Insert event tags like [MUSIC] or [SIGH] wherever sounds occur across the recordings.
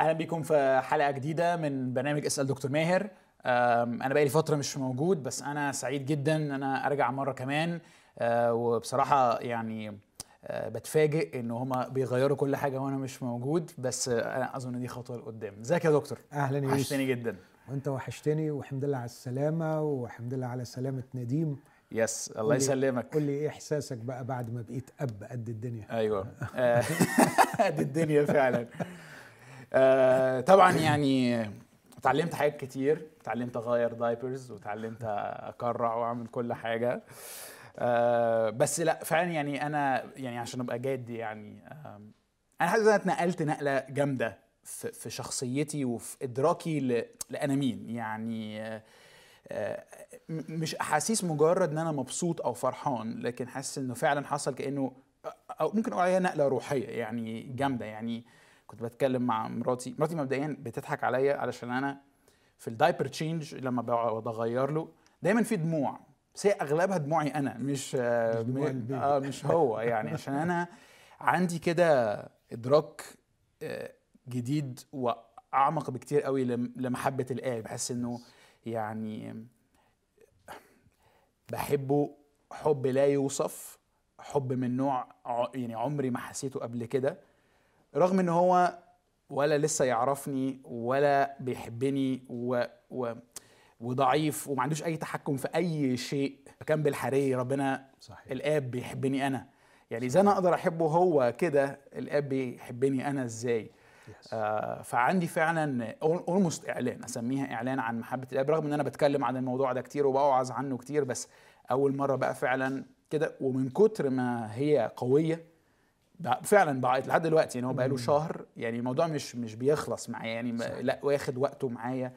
أهلا بيكم في حلقة جديدة من برنامج اسأل دكتور ماهر. أنا بقالي فترة مش موجود بس أنا سعيد جدا إن أنا أرجع مرة كمان. أه، وبصراحة يعني أه، بتفاجئ إن هما بيغيروا كل حاجة وأنا مش موجود بس أنا أظن دي خطوة لقدام. إزيك يا دكتور؟ أهلا يا وحشتني جدا. وأنت وحشتني والحمد لله على السلامة والحمد لله على سلامة نديم. يس الله يسلمك. قول لي إيه إحساسك بقى بعد ما بقيت أب قد الدنيا؟ أيوه. [LAUGHS] آه، [LAUGHS] دي الدنيا فعلا. آه، طبعا يعني اتعلمت حاجات كتير. اتعلمت أغير دايبرز واتعلمت أكرع وأعمل كل حاجة. آه، بس لا فعلا يعني أنا يعني عشان أبقى جاد يعني آم، أنا حاسس ان أنا اتنقلت نقلة جامدة في في شخصيتي وفي إدراكي لأنا مين. يعني آه، آه، مش أحاسيس مجرد إن أنا مبسوط أو فرحان لكن حاسس إنه فعلا حصل كأنه أو ممكن أقول عليها نقلة روحية يعني جامدة. يعني كنت بتكلم مع مراتي. مراتي مبدئيا بتضحك عليا علشان أنا في ال diaper change لما بقعد أغير له. دايما في دموع بس هي أغلبها دموعي أنا مش آه، مش. آه مش هو يعني. عشان أنا عندي كده إدراك آه، جديد وأعمق بكتير قوي لم- لمحبة الآب. بحس إنه يعني بحبه حب لا يوصف حب من نوع يعني عمري ما حسيته قبل كده. رغم إن هو ولا لسه يعرفني ولا بيحبني و, و وضعيف وما عندوش أي تحكم في أي شيء كان بالحري ربنا صحيح. الآب بيحبني أنا. يعني إذا أنا أقدر أحبه هو كده الآب بيحبني أنا إزاي. آه فعندي فعلا اولموست إعلان أسميها إعلان عن محبة الآب رغم إن أنا بتكلم عن الموضوع ده كتير وبوعظ عنه كتير بس أول مرة بقى فعلا كده ومن كتر ما هي قوية فعلا بقى لحد دلوقتي يعني هو بقى له شهر يعني الموضوع مش مش بيخلص معايا يعني. لا واخد وقته معايا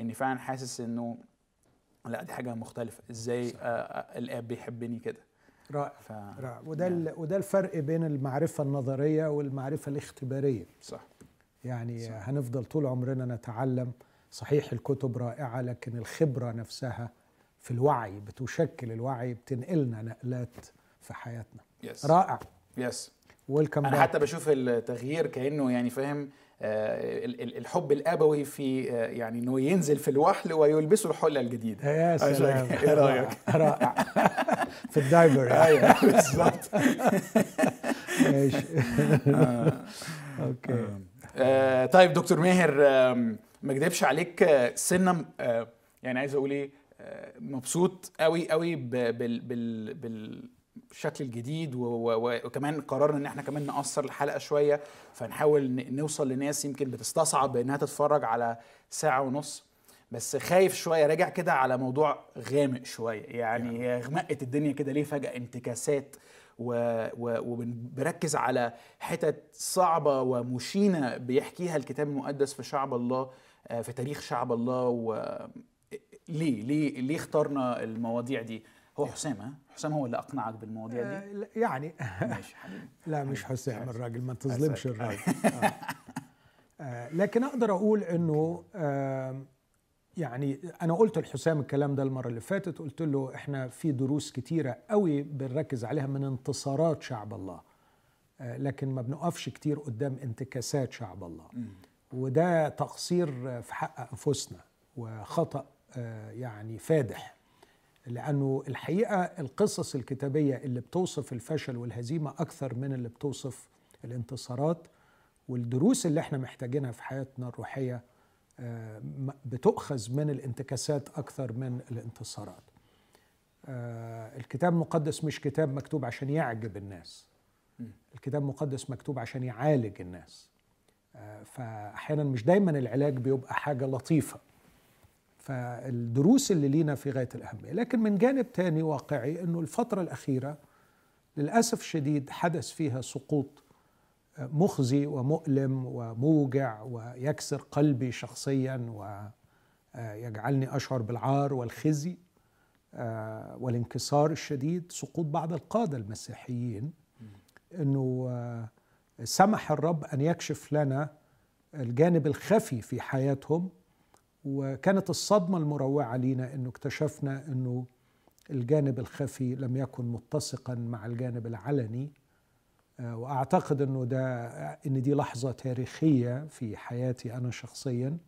إني فعلا حاسس إنه لا دي حاجة مختلفة. إزاي آه الآب بيحبني كده. رائع. ف رائع. وده ال- وده الفرق بين المعرفة النظرية والمعرفة الاختبارية. صح. يعني صح. هنفضل طول عمرنا نتعلم. صحيح الكتب رائعة لكن الخبرة نفسها في الوعي بتشكل الوعي بتنقلنا نقلات في حياتنا. yes رائع. yes welcome أنا حتى بشوف التغيير كأنه يعني فاهم آه، ال- ال- الحب الأبوي في آه، يعني إنه ينزل في الوحل ويلبسه الحلة الجديدة. يا سلام. إيه رأيك؟ رائع. في ال diaper. [LAUGHS] أيوه بالظبط. [LAUGHS] ماشي. أوكي. آه، طيب دكتور ماهر ما اكدبش عليك سنة آه، يعني عايز أقول إيه مبسوط قوي قوي ب- بال بال بالشكل الجديد وكمان قررنا إن إحنا كمان نقصر الحلقة شوية فنحاول نوصل لناس يمكن بتستصعب إنها تتفرج على ساعة ونص. بس خايف شوية راجع كده على موضوع غامق شوية. يعني هي غمقت الدنيا كده ليه فجأة؟ انتكاسات وبنركز على حتت صعبة ومشينة بيحكيها الكتاب المقدس في شعب الله آه، في تاريخ شعب الله. و ليه؟ ليه؟ ليه اخترنا المواضيع دي؟ هو حسام ها؟ حسام هو اللي أقنعك بالمواضيع دي؟ آه، يعني ماشي حبيبي. [LAUGHS] لا مش حسام الراجل ما تظلمش. الراجل. [LAUGHS] آه. آه، لكن أقدر أقول إنه آم، يعني أنا قلت لحسام الكلام ده المرة اللي فاتت قلت له إحنا في دروس كتيرة قوي بنركز عليها من انتصارات شعب الله. آه، لكن ما بنقفش كتير قدام انتكاسات شعب الله. وده تقصير في حق أنفسنا وخطأ آه، يعني فادح. لأنه الحقيقة القصص الكتابية اللي بتوصف الفشل والهزيمة أكثر من اللي بتوصف الانتصارات والدروس اللي إحنا محتاجينها في حياتنا الروحية آه، بتؤخذ من الانتكاسات أكثر من الانتصارات. آه، الكتاب المقدس مش كتاب مكتوب عشان يعجب الناس. الكتاب المقدس مكتوب عشان يعالج الناس. آه، فأحيانا مش دايما العلاج بيبقى حاجة لطيفة. فالدروس اللي لينا في غاية الأهمية، لكن من جانب تاني واقعي إنه الفترة الأخيرة للأسف الشديد حدث فيها سقوط مخزي ومؤلم وموجع ويكسر قلبي شخصيا ويجعلني أشعر بالعار والخزي آه، والانكسار الشديد سقوط بعض القادة المسيحيين. إنه آه، سمح الرب أن يكشف لنا الجانب الخفي في حياتهم وكانت الصدمة المروعة لينا إنه اكتشفنا إنه الجانب الخفي لم يكن متسقا مع الجانب العلني. آه، وأعتقد إنه ده إن دي لحظة تاريخية في حياتي أنا شخصيا.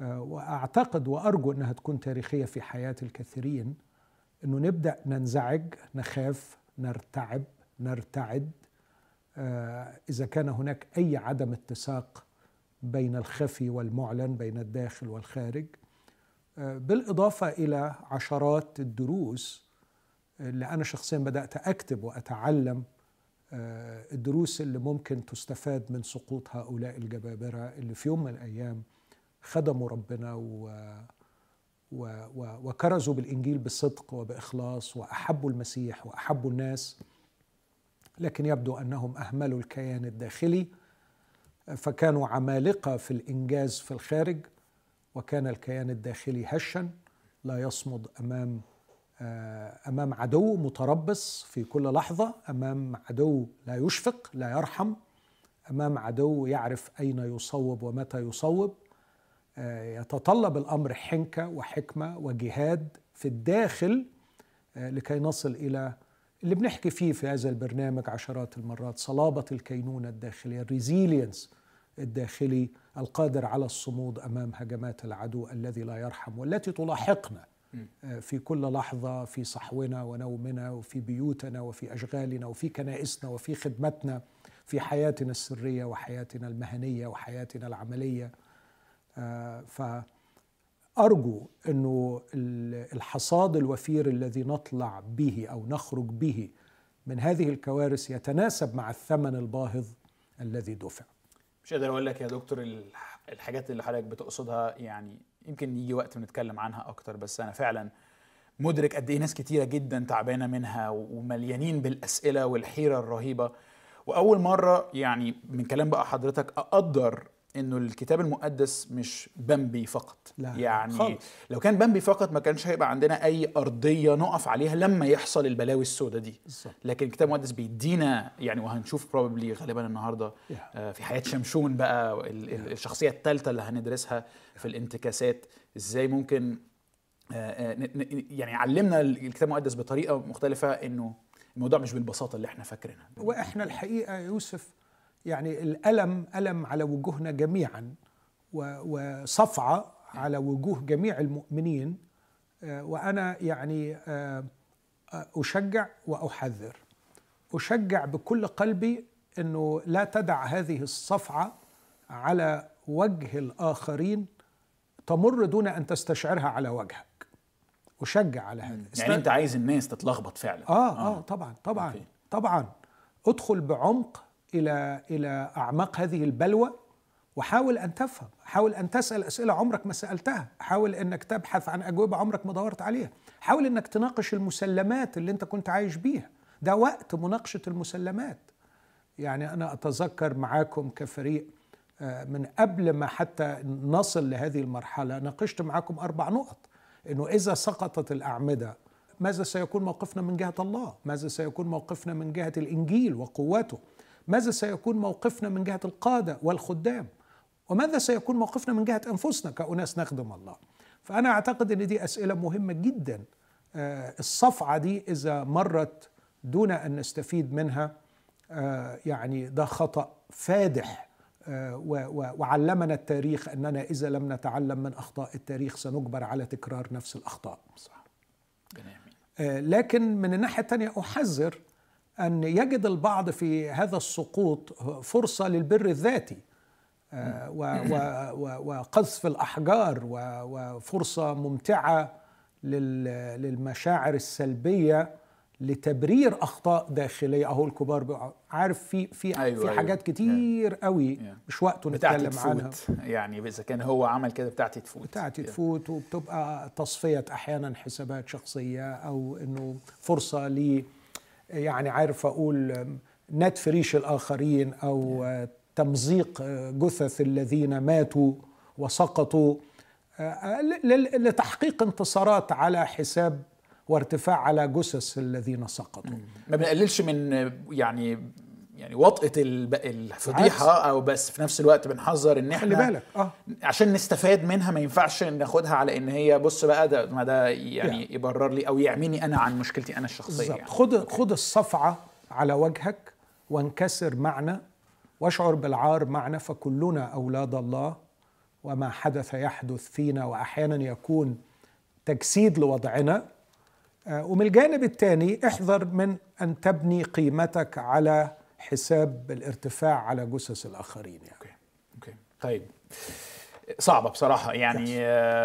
آه، وأعتقد وأرجو إنها تكون تاريخية في حياة الكثيرين. إنه نبدأ ننزعج نخاف نرتعب نرتعد. آه، إذا كان هناك أي عدم اتساق بين الخفي والمعلن بين الداخل والخارج. بالإضافة إلى عشرات الدروس اللي أنا شخصيا بدأت أكتب وأتعلم آه، الدروس اللي ممكن تستفاد من سقوط هؤلاء الجبابرة اللي في يوم من الأيام خدموا ربنا و و و وكرزوا بالإنجيل بصدق وبإخلاص وأحبوا المسيح وأحبوا الناس. لكن يبدو أنهم أهملوا الكيان الداخلي فكانوا عمالقة في الإنجاز في الخارج وكان الكيان الداخلي هشا لا يصمد أمام آه، أمام عدو متربص في كل لحظة أمام عدو لا يشفق لا يرحم أمام عدو يعرف أين يصوب ومتى يصوب. آه، يتطلب الأمر حنكة وحكمة وجهاد في الداخل آه، لكي نصل إلى اللي بنحكي فيه في هذا البرنامج عشرات المرات صلابة الكينونة الداخلية الريزيلينس الداخلي القادر على الصمود أمام هجمات العدو الذي لا يرحم والتي تلاحقنا آه، في كل لحظة في صحونا ونومنا وفي بيوتنا وفي أشغالنا وفي كنائسنا وفي خدمتنا في حياتنا السرية وحياتنا المهنية وحياتنا العملية. آه، فأرجو أنه الحصاد الوفير الذي نطلع به أو نخرج به من هذه الكوارث يتناسب مع الثمن الباهظ الذي دفع. مش قادر أقول لك يا دكتور الحاجات اللي حضرتك بتقصدها يعني يمكن يجي وقت نتكلم عنها أكتر بس أنا فعلا مدرك قد إيه ناس كتيرة جدا تعبانة منها ومليانين بالأسئلة والحيرة الرهيبة. وأول مرة يعني من كلام بقى حضرتك أقدر إنه الكتاب المقدس مش بامبي فقط. لا يعني خالص. لو كان بامبي فقط ما كانش هيبقى عندنا أي أرضية نقف عليها لما يحصل البلاوي السوداء دي. بالزبط. لكن الكتاب المقدس بيدينا يعني وهنشوف probably غالبا النهارده آه في حياة شمشون بقى الشخصية الثالثة اللي هندرسها في الانتكاسات. إزاي ممكن آه, آه، يعني علمنا الكتاب المقدس بطريقة مختلفة إنه الموضوع مش بالبساطة اللي إحنا فاكرينها. وإحنا الحقيقة يوسف يعني الألم ألم على وجوهنا جميعا وصفعة على وجوه جميع المؤمنين آه، وأنا يعني آه، أشجع وأحذر. أشجع بكل قلبي أنه لا تدع هذه الصفعة على وجه الآخرين تمر دون أن تستشعرها على وجهك. أشجع على هذا. يعني أنت عايز الناس تتلخبط فعلا. آه آه, آه. طبعا طبعا أوكي. طبعا. ادخل بعمق إلى إلى أعماق هذه البلوى. وحاول أن تفهم حاول أن تسأل أسئلة عمرك ما سألتها. حاول إنك تبحث عن أجوبة عمرك ما دورت عليها. حاول إنك تناقش المسلمات اللي أنت كنت عايش بيها. ده وقت مناقشة المسلمات. يعني أنا أتذكر معاكم كفريق آه، من قبل ما حتى نصل لهذه المرحلة ناقشت معاكم أربع نقط. إنه إذا سقطت الأعمدة ماذا سيكون موقفنا من جهة الله؟ ماذا سيكون موقفنا من جهة الإنجيل وقوته؟ ماذا سيكون موقفنا من جهة القادة والخدام؟ وماذا سيكون موقفنا من جهة أنفسنا كأناس نخدم الله؟ فأنا أعتقد إن دي أسئلة مهمة جدا آه، الصفعة دي إذا مرت دون أن نستفيد منها آه، يعني ده خطأ فادح آه، وعلمنا التاريخ أننا إذا لم نتعلم من أخطاء التاريخ سنجبر على تكرار نفس الأخطاء. صح. لكن من الناحية الثانية أحذر أن يجد البعض في هذا السقوط فرصة للبر الذاتي آه، وقذف الأحجار وفرصة ممتعة للمشاعر السلبية لتبرير أخطاء داخلية أهو الكبار عارف في في أيوة في أيوة. حاجات كتير yeah. قوي yeah. مش وقته نتكلم عنها يعني إذا كان هو عمل كده بتاعتي تفوت بتاعتي yeah. تفوت وبتبقى تصفية أحيانا حسابات شخصية أو إنه فرصة لي يعني عارف أقول نتف ريش الآخرين أو تمزيق جثث الذين ماتوا وسقطوا لتحقيق انتصارات على حساب وارتفاع على جثث الذين سقطوا. ما بنقللش من يعني يعني وطئه الفضيحة أو بس في نفس الوقت بنحذر إن إحنا خلي بالك آه عشان نستفاد منها ما ينفعش ناخدها على إن هي بص بقى ده ما ده يعني yeah. يبرر لي أو يعميني أنا عن مشكلتي أنا الشخصية يعني. خد خد الصفعة على وجهك وانكسر معنا واشعر بالعار معنا فكلنا أولاد الله وما حدث يحدث فينا وأحيانا يكون تجسيد لوضعنا آه، ومن الجانب الثاني احذر من أن تبني قيمتك على حساب الارتفاع على جثث الآخرين يعني. okay okay. طيب. صعبة بصراحة يعني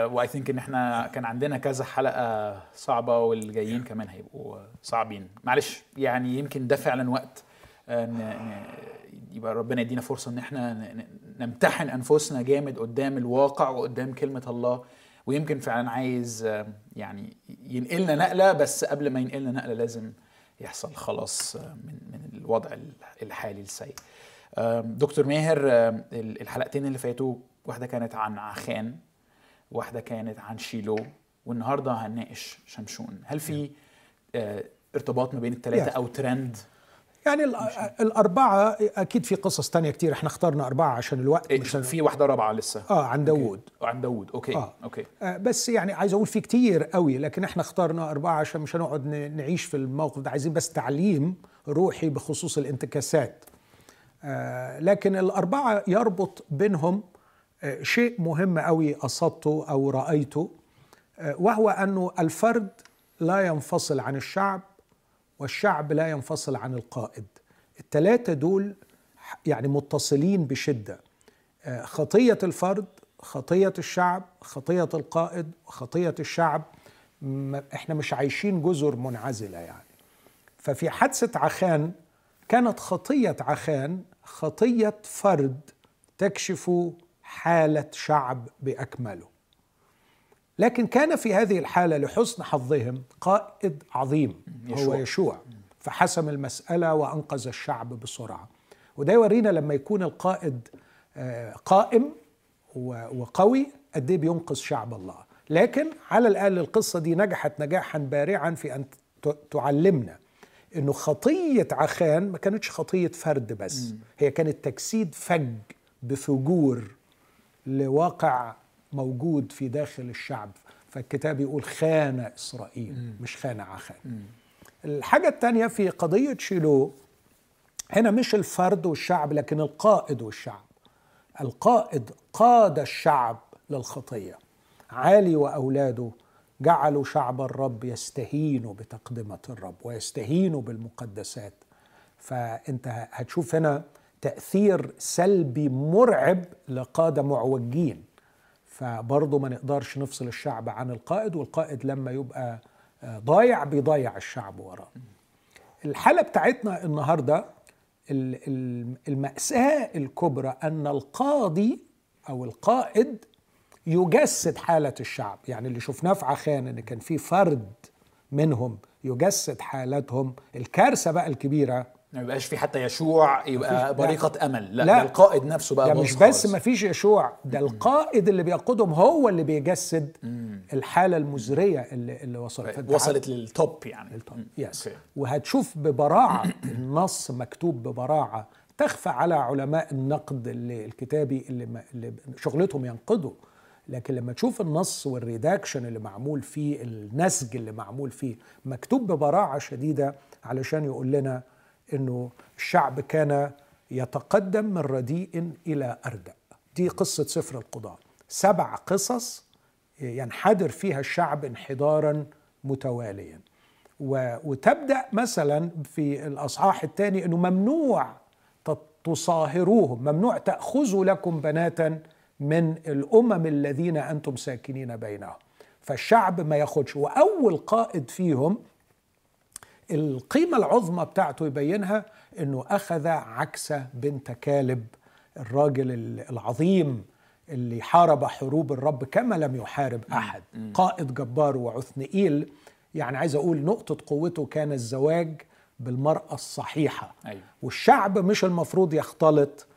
و I think إن إحنا كان عندنا كذا حلقة صعبة والجايين كمان هيبقوا صعبين. معلش يعني يمكن ده فعلا وقت آه، ن- ن- يبقى ربنا يدينا فرصة إن إحنا نمتحن أنفسنا جامد قدام الواقع وقدام كلمة الله. ويمكن فعلا عايز آه، يعني ينقلنا نقلة بس قبل ما ينقلنا نقلة لازم يحصل خلاص آه، من من الوضع الحالي السيء دكتور ماهر الحلقتين اللي فاتوا واحدة كانت عن عخان واحدة كانت عن شيلو والنهاردة هنناقش شمشون هل في آه، ارتباط ما بين الثلاثه. أو ترند يعني ال- الأربعة أكيد في قصص تانية كتير. إحنا اخترنا أربعة عشان الوقت إيه، مش في واحدة رابعة لسه. آه عن داوود. عن داوود. okay. آه. okay. آه، بس يعني عايز أقول في كتير قوي لكن إحنا اخترنا أربعة عشان مش هنقعد نعيش في الموقف ده. عايزين بس تعليم روحي بخصوص الانتكاسات. آه، لكن الأربعة يربط بينهم آه، شيء مهم قوي قصدته أو رأيته. آه، وهو أنه الفرد لا ينفصل عن الشعب والشعب لا ينفصل عن القائد. الثلاثه دول يعني متصلين بشدة. آه، خطية الفرد خطية الشعب خطية القائد خطية الشعب. إحنا مش عايشين جزر منعزلة يعني. ففي حادثة عخان كانت خطية عخان خطية فرد تكشف حالة شعب بأكمله. لكن كان في هذه الحالة لحسن حظهم قائد عظيم هو يشوع. يشوع. فحسم المسألة وأنقذ الشعب بسرعة. وده يورينا لما يكون القائد آه، قائم وقوي قد إيه بينقذ شعب الله. لكن على الأقل القصة دي نجحت نجاحا بارعا في أن تعلمنا إنه خطية عخان ما كانتش خطية فرد بس. هي كانت تجسيد فج بفجور لواقع موجود في داخل الشعب. فالكتاب يقول خان إسرائيل مش خان عخان. الحاجة الثانية في قضية شيلو هنا مش الفرد والشعب لكن القائد والشعب. القائد قاد الشعب للخطية. عالي وأولاده جعلوا شعب الرب يستهينوا بتقدمة الرب ويستهينوا بالمقدسات. فأنت هتشوف هنا تأثير سلبي مرعب لقادة معوجين. فبرضه ما نقدرش نفصل الشعب عن القائد والقائد لما يبقى آه، ضايع بيضيع الشعب وراه. الحالة بتاعتنا النهاردة ال- ال- المأساة الكبرى أن القاضي أو القائد يجسد حالة الشعب. يعني اللي شفناه في عخان أن كان في فرد منهم يجسد حالتهم الكارثة بقى الكبيرة ما يبقاش في حتى يشوع يبقى لا. بريقه أمل. لا, لا. ده القائد نفسه بقى ده مش بس. ما فيش يشوع ده القائد اللي بيقودهم هو اللي بيجسد الحالة المزرية اللي, اللي وصلت. فأنت وصلت لل top يعني. ال top yes. وهتشوف ببراعة [CLEARS THROAT] النص مكتوب ببراعة تخفى على علماء النقد اللي الكتابي اللي, ما اللي شغلتهم ينقدوا لكن لما تشوف النص والريداكشن اللي معمول فيه النسج اللي معمول فيه مكتوب ببراعة شديدة علشان يقول لنا إنه الشعب كان يتقدم من رديء إلى أردأ. دي قصة سفر القضاء سبع قصص ينحدر فيها الشعب انحدارا متواليا. وتبدأ مثلا في الأصحاح الثاني إنه ممنوع تصاهروهم ممنوع تأخذوا لكم بناتا من الأمم الذين أنتم ساكنين بينهم. فالشعب ما ياخدش. وأول قائد فيهم القيمة العظمى بتاعته يبينها إنه أخذ عكس بنت كالب الراجل ال- العظيم اللي حارب حروب الرب كما لم يحارب أحد قائد جبار وعثنئيل يعني عايز أقول نقطة قوته كان الزواج بالمرأة الصحيحة. أيوة. والشعب مش المفروض يختلط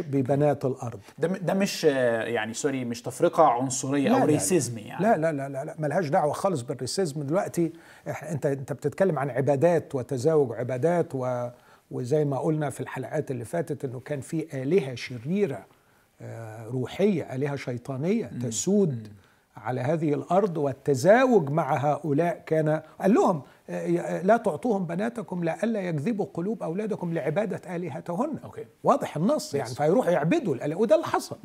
ببنات الأرض. ده ده مش يعني sorry مش تفرقة عنصرية لا، أو. racism يعني. لا لا لا لا, لا ملهاش دعوة خالص بال racism دلوقتي. أنت أنت بتتكلم عن عبادات وتزاوج عبادات و وزي ما قلنا في الحلقات اللي فاتت إنه كان في آلهة شريرة آه، روحية آلهة شيطانية تسود على هذه الأرض والتزاوج مع هؤلاء كان قال لهم لا تعطوهم بناتكم لئلا يجذبوا قلوب أولادكم لعبادة آلهتهن. okay. واضح النص يعني. فيروحوا يعبدوا وده اللي حصل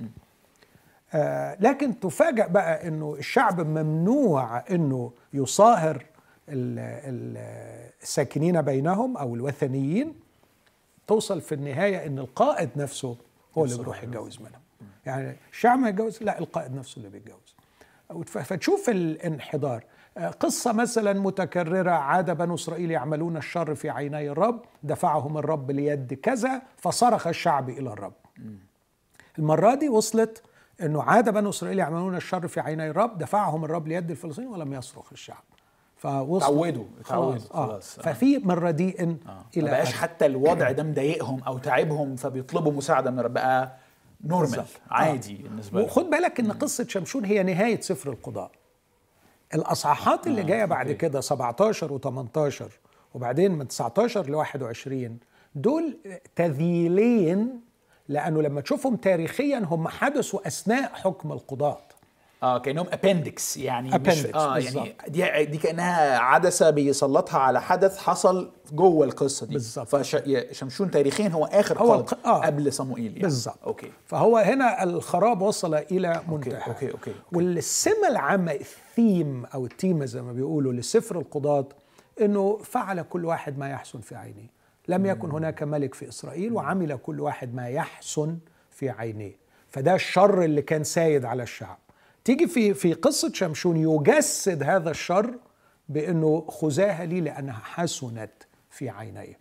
آه لكن تفاجأ بقى إنه الشعب ممنوع إنه يصاهر ال- ال- الساكنين بينهم أو الوثنيين. توصل في النهاية إن القائد نفسه هو اللي بيروح يتجوز منهم. يعني الشعب ما يتجوز لا القائد نفسه اللي بيتجوز. فتشوف الانحدار. قصة مثلا متكررة عاد بنو إسرائيل يعملون الشر في عيني الرب دفعهم الرب ليد كذا فصرخ الشعب إلى الرب المرة دي وصلت أنه عاد بنو إسرائيل يعملون الشر في عيني الرب دفعهم الرب ليد الفلسطينيين ولم يصرخ الشعب فوصل اتعودوا اتعودوا خلاص, آه. خلاص آه. ففي مرة دي إن آه. ما إلى بقاش. حتى الوضع ده مضايقهم أو تعبهم فبيطلبوا مساعدة من رب بقى normal. عادي بالنسبة لهم وخد بالك إن قصة شمشون هي نهاية سفر القضاء الأصحاحات اللي آه، جاية بعد. كده 17 و18 وبعدين من 19 ل 21 دول تذييلين لأنه لما تشوفهم تاريخيا هم حدثوا أثناء حكم القضاة آه كأنهم appendix يعني مش Appendix، آه يعني بالظبط. دي دي كأنها عدسة بيسلطها على حدث حصل جوه القصة دي. بالظبط. فشمشون تاريخيا هو آخر هو الق- آه. قبل صموئيل يعني. بالظبط. okay. فهو هنا الخراب وصل إلى منتهى. okay، okay، okay. والسمة العامة الثيم أو التيمة زي ما بيقولوا لسفر القضاة إنه فعل كل واحد ما يحسن في عينيه. لم يكن هناك ملك في إسرائيل وعمل كل واحد ما يحسن في عينيه. فده الشر اللي كان سايد على الشعب. تيجي في في قصة شمشون يجسد هذا الشر بأنه خذاها لي لأنها حسنت في عينيه.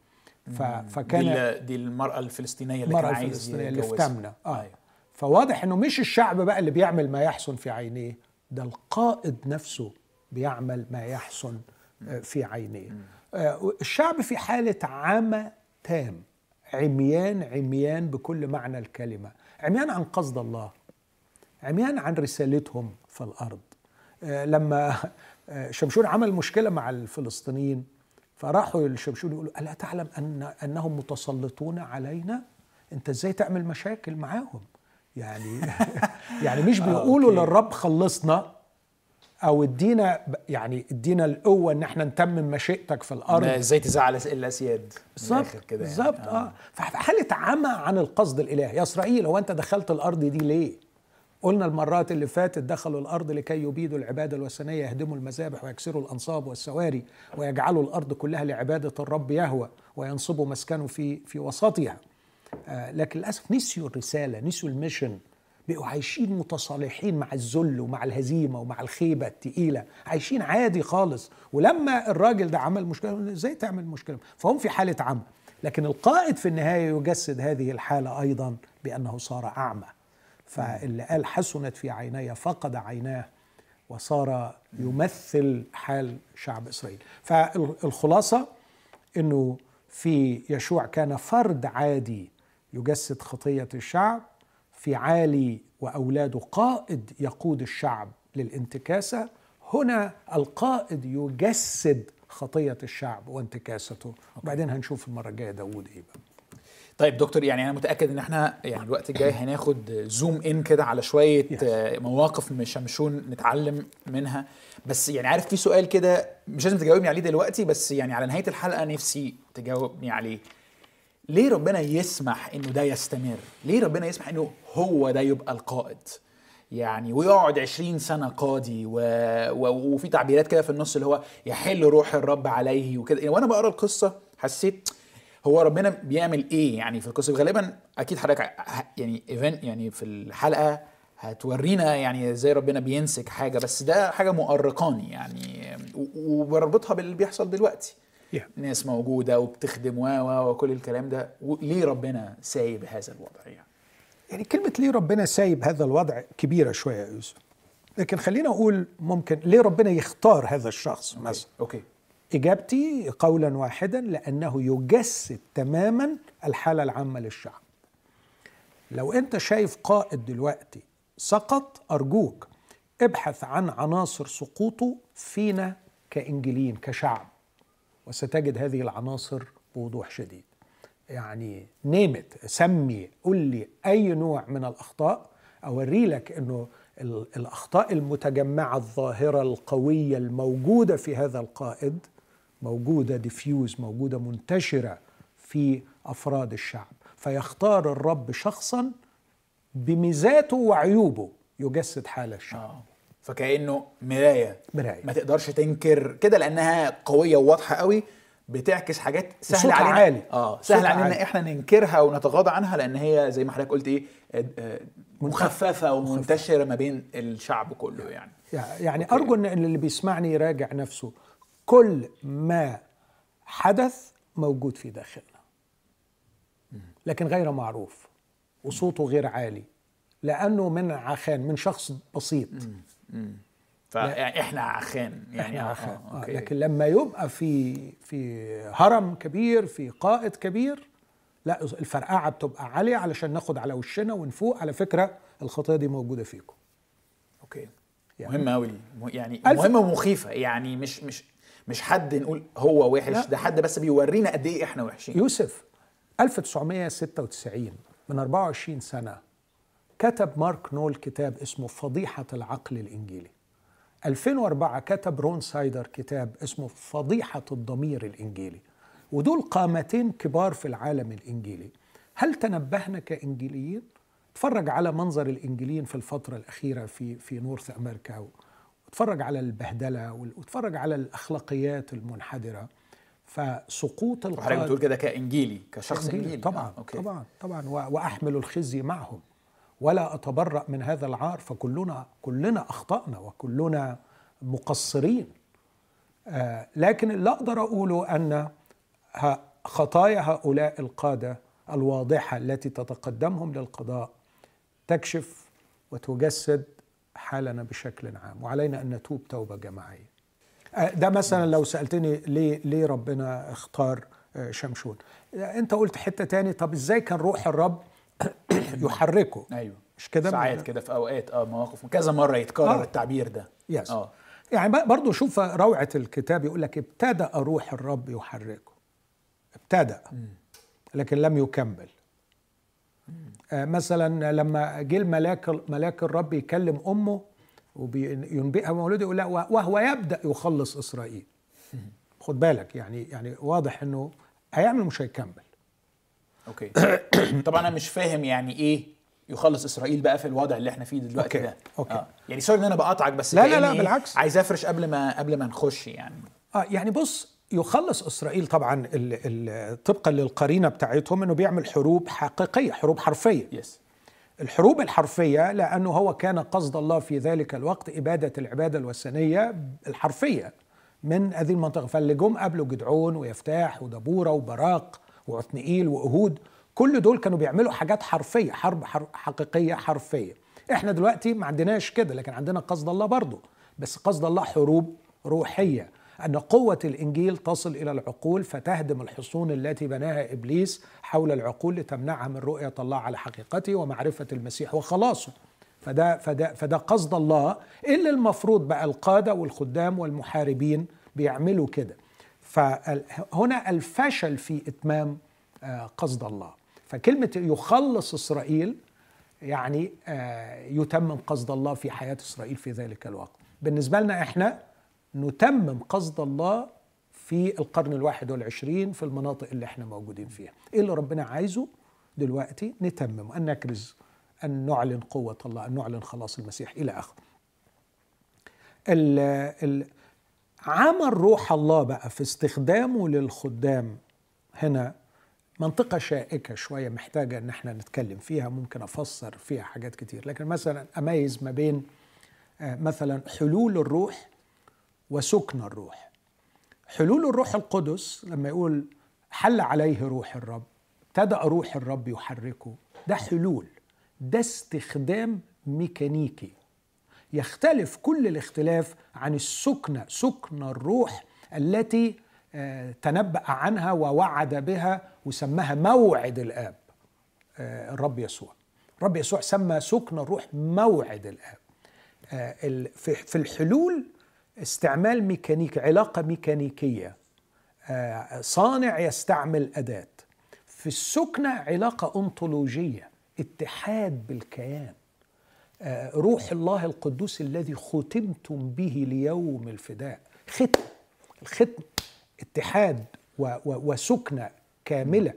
فكان دي, دي المرأة الفلسطينية اللي كان المرأة الفلسطينية اللي في يتجوزها. تمنى آه. أيوة. فواضح إنه مش الشعب بقى اللي بيعمل ما يحسن في عينيه ده القائد نفسه بيعمل ما يحسن آه، في عينيه. آه، الشعب في حالة عمى تام. عميان عميان بكل معنى الكلمة. عميان عن قصد الله. عميان عن رسالتهم في الأرض. آه، لما آه، شمشون عمل مشكلة مع الفلسطينيين فراحوا لشمشون يقولوا ألا تعلم أن أنهم متسلطون علينا؟ أنت إزاي تعمل مشاكل معاهم؟ يعني [LAUGHS] يعني مش بيقولوا أوكي. للرب خلصنا أو ادينا يعني ادينا القوة إن إحنا نتمم مشيئتك في الأرض. إزاي تزعل الاسياد بالظبط كده يعني. بالظبط آه. ففي حاله عمى عن القصد الإلهي؟ يا إسرائيل هو أنت دخلت الأرض دي ليه؟ قلنا المرات اللي فاتت دخلوا الأرض لكي يبيدوا العبادة الوثنية يهدموا المذابح ويكسروا الأنصاب والسواري ويجعلوا الأرض كلها لعبادة الرب يهوى وينصبوا مسكنه في في وسطها. آه لكن للأسف نسيوا الرسالة نسيوا الميشن. بقوا عايشين متصالحين مع الذل ومع الهزيمة ومع الخيبة التقيلة. عايشين عادي خالص. ولما الراجل ده عمل مشكلة إزاي تعمل مشكلة؟ فهم في حالة عمى. لكن القائد في النهاية يجسد هذه الحالة أيضا بأنه صار أعمى. فاللي قال حسنت في عيني فقد عيناه وصار يمثل حال شعب إسرائيل. فالخلاصة إنه في يشوع كان فرد عادي يجسد خطية الشعب في عالي وأولاده قائد يقود الشعب للانتكاسة هنا القائد يجسد خطية الشعب وانتكاسته. وبعدين هنشوف المرة الجاية داوود إيه بقى. طيب دكتور يعني أنا متأكد إن إحنا يعني الوقت الجاي هناخد زوم ان كده على شوية. آه، مواقف من شمشون نتعلم منها. بس يعني عارف في سؤال كده مش لازم تجاوبني عليه دلوقتي بس يعني على نهاية الحلقة نفسي تجاوبني عليه. ليه ربنا يسمح إنه ده يستمر؟ ليه ربنا يسمح إنه هو ده يبقى القائد؟ يعني ويقعد 20 سنة قاضي و... و... وفي تعبيرات كده في النص اللي هو يحل روح الرب عليه وكده. وأنا بقرأ القصة حسيت هو ربنا بيعمل إيه يعني في القصة؟ غالبا أكيد حضرتك يعني ايفنت يعني في الحلقة هتورينا يعني إزاي ربنا بينسك حاجة بس ده حاجة مؤرقاني يعني وبربطها باللي بيحصل دلوقتي. Yeah. ناس موجودة وبتخدم و وكل الكلام ده. ليه ربنا سايب هذا الوضع يعني؟ يعني كلمة ليه ربنا سايب هذا الوضع كبيرة شوية يا يوسف. لكن خلينا أقول ممكن ليه ربنا يختار هذا الشخص مثلا؟ أوكي. إجابتي قولا واحدا لأنه يجسد تماما الحالة العامة للشعب. لو أنت شايف قائد دلوقتي سقط أرجوك ابحث عن عناصر سقوطه فينا كإنجيليين كشعب وستجد هذه العناصر بوضوح شديد. يعني نيمت سمي قل لي أي نوع من الأخطاء أوري لك أنه ال- الأخطاء المتجمعة الظاهرة القوية الموجودة في هذا القائد موجودة ديفيوز موجودة منتشرة في أفراد الشعب. فيختار الرب شخصا بميزاته وعيوبه يجسد حال الشعب. آه. فكأنه مراية. مراية. ما تقدرش تنكر كده لأنها قوية وواضحة قوي بتعكس حاجات سهل وصوتها علينا. عالي. آه. سهل علينا عالي. إحنا ننكرها ونتغاضى عنها لأن هي زي ما حضرتك قلت إيه آه، آه، مخففة ومنتشرة ما بين الشعب كله يعني. يعني okay. أرجو إن اللي بيسمعني يراجع نفسه. كل ما حدث موجود في داخلنا. لكن غير معروف وصوته غير عالي لأنه من عخان من شخص بسيط. فاحنا عخان يعني إحنا آه، عخان. آه، آه okay. لكن لما يبقى في في هرم كبير في قائد كبير لا الفرقعة بتبقى عالية علشان ناخد على وشنا ونفوق على فكرة الخطية دي موجودة فيكم. okay. يعني- مهمة قوي يعني مهمة ومخيفة. يعني مش مش مش حد نقول هو وحش لا. ده حد بس بيورينا قد إيه إحنا وحشين يوسف 1996 من 24 سنة كتب مارك نول كتاب اسمه فضيحة العقل الإنجيلي 2004 كتب رون سايدر كتاب اسمه فضيحة الضمير الإنجيلي ودول قامتين كبار في العالم الإنجيلي هل تنبهنا كإنجيليين؟ اتفرج على منظر الإنجيليين في الفترة الأخيرة في في نورث أمريكا واتفرج على البهدلة وال- واتفرج على الأخلاقيات المنحدرة فسقوط القادة بتقول كده كإنجيلي كشخص إنجيلي. إنجيلي طبعا آه، أوكي. طبعا طبعا وأحمل الخزي معهم ولا أتبرأ من هذا العار فكلنا كلنا أخطأنا وكلنا مقصرين آه لكن اللي أقدر أقوله أن خطايا هؤلاء القادة الواضحة التي تتقدمهم للقضاء تكشف وتجسد حالنا بشكل عام وعلينا أن نتوب توبة جماعية. آه، ده مثلا لو سألتني ليه ليه ربنا اختار آه، شمشون. آه، أنت قلت حتة تاني طب إزاي كان روح الرب [COUGHS] يحركه؟ أيوه. مش كده؟ ساعات كده في أوقات آه مواقف كذا مرة يتكرر آه. التعبير ده. يس آه. يعني برضو شوف روعة الكتاب يقول لك ابتدأ روح الرب يحركه. ابتدأ. لكن لم يكمل. آه، مثلا لما جه الملاك ملاك الرب يكلم أمه وينبئها مولوده يقول لا وهو يبدأ يخلص إسرائيل خد بالك يعني يعني واضح إنه هيعمل مش هيكمل okay [COUGHS] طبعا أنا مش فاهم يعني إيه يخلص إسرائيل بقى في الوضع اللي إحنا فيه دلوقتي okay. ده okay. آه. يعني sorry إن أنا بقاطعك بس لا، لا، لا، بالعكس. عايز أفرش قبل ما قبل ما نخش يعني آه يعني بص يخلص إسرائيل طبعا ال ال طبقا للقرينة بتاعتهم إنه بيعمل حروب حقيقية حروب حرفية. يس الحروب الحرفية لأنه هو كان قصد الله في ذلك الوقت إبادة العبادة الوثنية الحرفية من هذه المنطقة. فاللي جم قبله جدعون ويفتاح ودبورة وبراق وعثنئيل وأهود. كل دول كانوا بيعملوا حاجات حرفية حرب حر حقيقية حرفية. إحنا دلوقتي ما عندناش كده لكن عندنا قصد الله برضه. بس قصد الله حروب روحية. أن قوة الإنجيل تصل إلى العقول فتهدم الحصون التي بناها إبليس حول العقول لتمنعها من رؤية الله على حقيقته ومعرفة المسيح وخلاصه. فده فده فده قصد الله اللي المفروض بقى القادة والخدام والمحاربين بيعملوا كده. فهنا الفشل في إتمام آه، قصد الله. فكلمة يخلص إسرائيل يعني آه، يتمم قصد الله في حياة إسرائيل في ذلك الوقت. بالنسبة لنا إحنا نتمم قصد الله في القرن الواحد والعشرين في المناطق اللي إحنا موجودين فيها. إيه اللي ربنا عايزه دلوقتي؟ نتمم أن نكرز أن نعلن قوة الله أن نعلن خلاص المسيح ال ال عمل روح الله بقى في استخدامه للخدام هنا منطقة شائكة شوية محتاجة إن إحنا نتكلم فيها ممكن أفسر فيها حاجات كتير. لكن مثلا أميز ما بين آه، مثلا حلول الروح وسكن الروح. حلول الروح القدس لما يقول حل عليه روح الرب ابتدأ روح الرب يحركه. ده حلول ده استخدام ميكانيكي. يختلف كل الاختلاف عن السكنة سكن الروح التي آه، تنبأ عنها ووعد بها وسماها موعد الآب آه، الرب يسوع. الرب يسوع سمى سكن الروح موعد الآب. آه، في الحلول استعمال ميكانيكي علاقة ميكانيكية. آه، صانع يستعمل أداة. في السكنة علاقة أنطولوجية اتحاد بالكيان. آه، روح الله القدوس الذي ختمتم به ليوم الفداء. ختم الختم اتحاد وسكنة كاملة.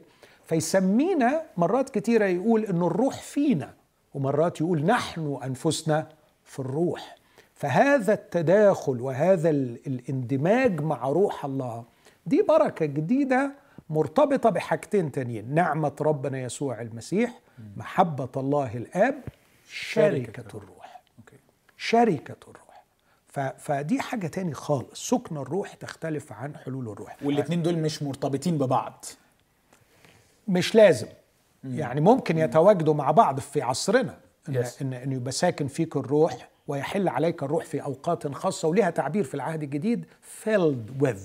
فيسمينا مرات كتيرة يقول إن الروح فينا ومرات يقول نحن أنفسنا في الروح. فهذا التداخل وهذا الاندماج مع روح الله دي بركة جديدة مرتبطة بحاجتين تانيين نعمة ربنا يسوع المسيح محبة الله الآب شركة الروح. شركة الروح. فدي حاجة تاني خالص سكن الروح تختلف عن حلول الروح. والاثنين دول مش مرتبطين ببعض. مش لازم. يعني ممكن يتواجدوا مع بعض في عصرنا إن, yes. إن, إن يبقى ساكن فيك الروح ويحل عليك الروح في أوقات خاصة ولها تعبير في العهد الجديد filled with.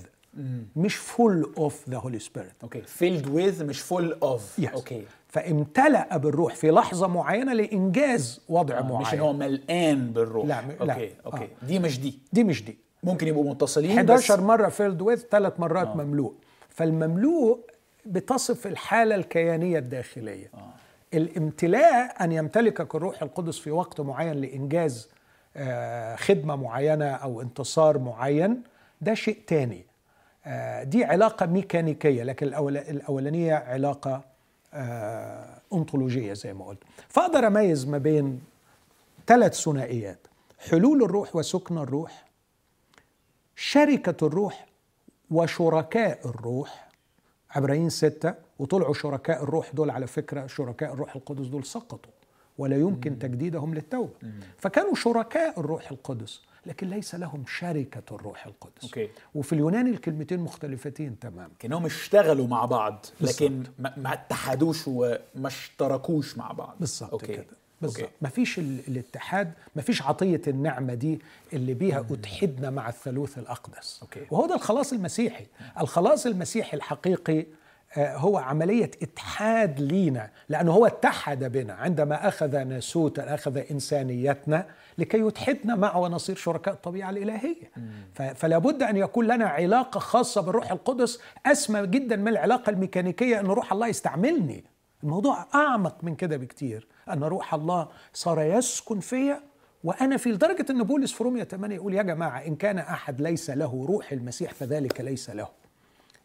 مش full of the Holy Spirit. okay. Filled with مش full of. Yes. okay. فامتلأ بالروح في لحظة معينة لإنجاز وضع آه معين. مش إن هو مليان بالروح. لا م... okay لا. okay آه. دي مش دي. دي مش دي. ممكن يبقوا متصلين 11 بس... مرة filled with ثلاث مرات آه. مملوء. فالمملوء بتصف الحالة الكيانية الداخلية. آه. الامتلاء أن يمتلكك الروح القدس في وقت معين لإنجاز آه خدمة معينة أو انتصار معين ده شيء تاني. آه دي علاقة ميكانيكية لكن الأول الأولانية علاقة آه زي ما قلت. فأقدر أميز ما بين ثلاث ثنائيات. حلول الروح وسكن الروح شركة الروح وشركاء الروح. عبرين ستة وطلعوا شركاء الروح دول على فكرة شركاء الروح القدس دول سقطوا. ولا يمكن. تجديدهم للتوبة. فكانوا شركاء الروح القدس لكن ليس لهم شركة الروح القدس. أوكي. وفي اليوناني الكلمتين مختلفتين تماما. كأنهم اشتغلوا مع بعض لكن ما اتحدوش وما اشتركوش مع بعض. بالظبط كده. بالظبط مفيش الاتحاد مفيش عطية النعمة دي اللي بيها أتحدنا مع الثالوث الأقدس. أوكي. وهو ده الخلاص المسيحي. الخلاص المسيحي الحقيقي هو عملية إتحاد لينا لأنه هو اتحد بنا. عندما أخذ ناسوتا أخذ إنسانيتنا لكي يتحدنا معه ونصير شركاء الطبيعة الإلهية. فلا بد أن يكون لنا علاقة خاصة بالروح القدس. أسمى جدا من العلاقة الميكانيكية أن روح الله يستعملني. الموضوع أعمق من كده بكتير. أن روح الله صار يسكن فيا وأنا في لدرجة أن بولس في رومية 8 يقول يا جماعة إن كان أحد ليس له روح المسيح فذلك ليس له.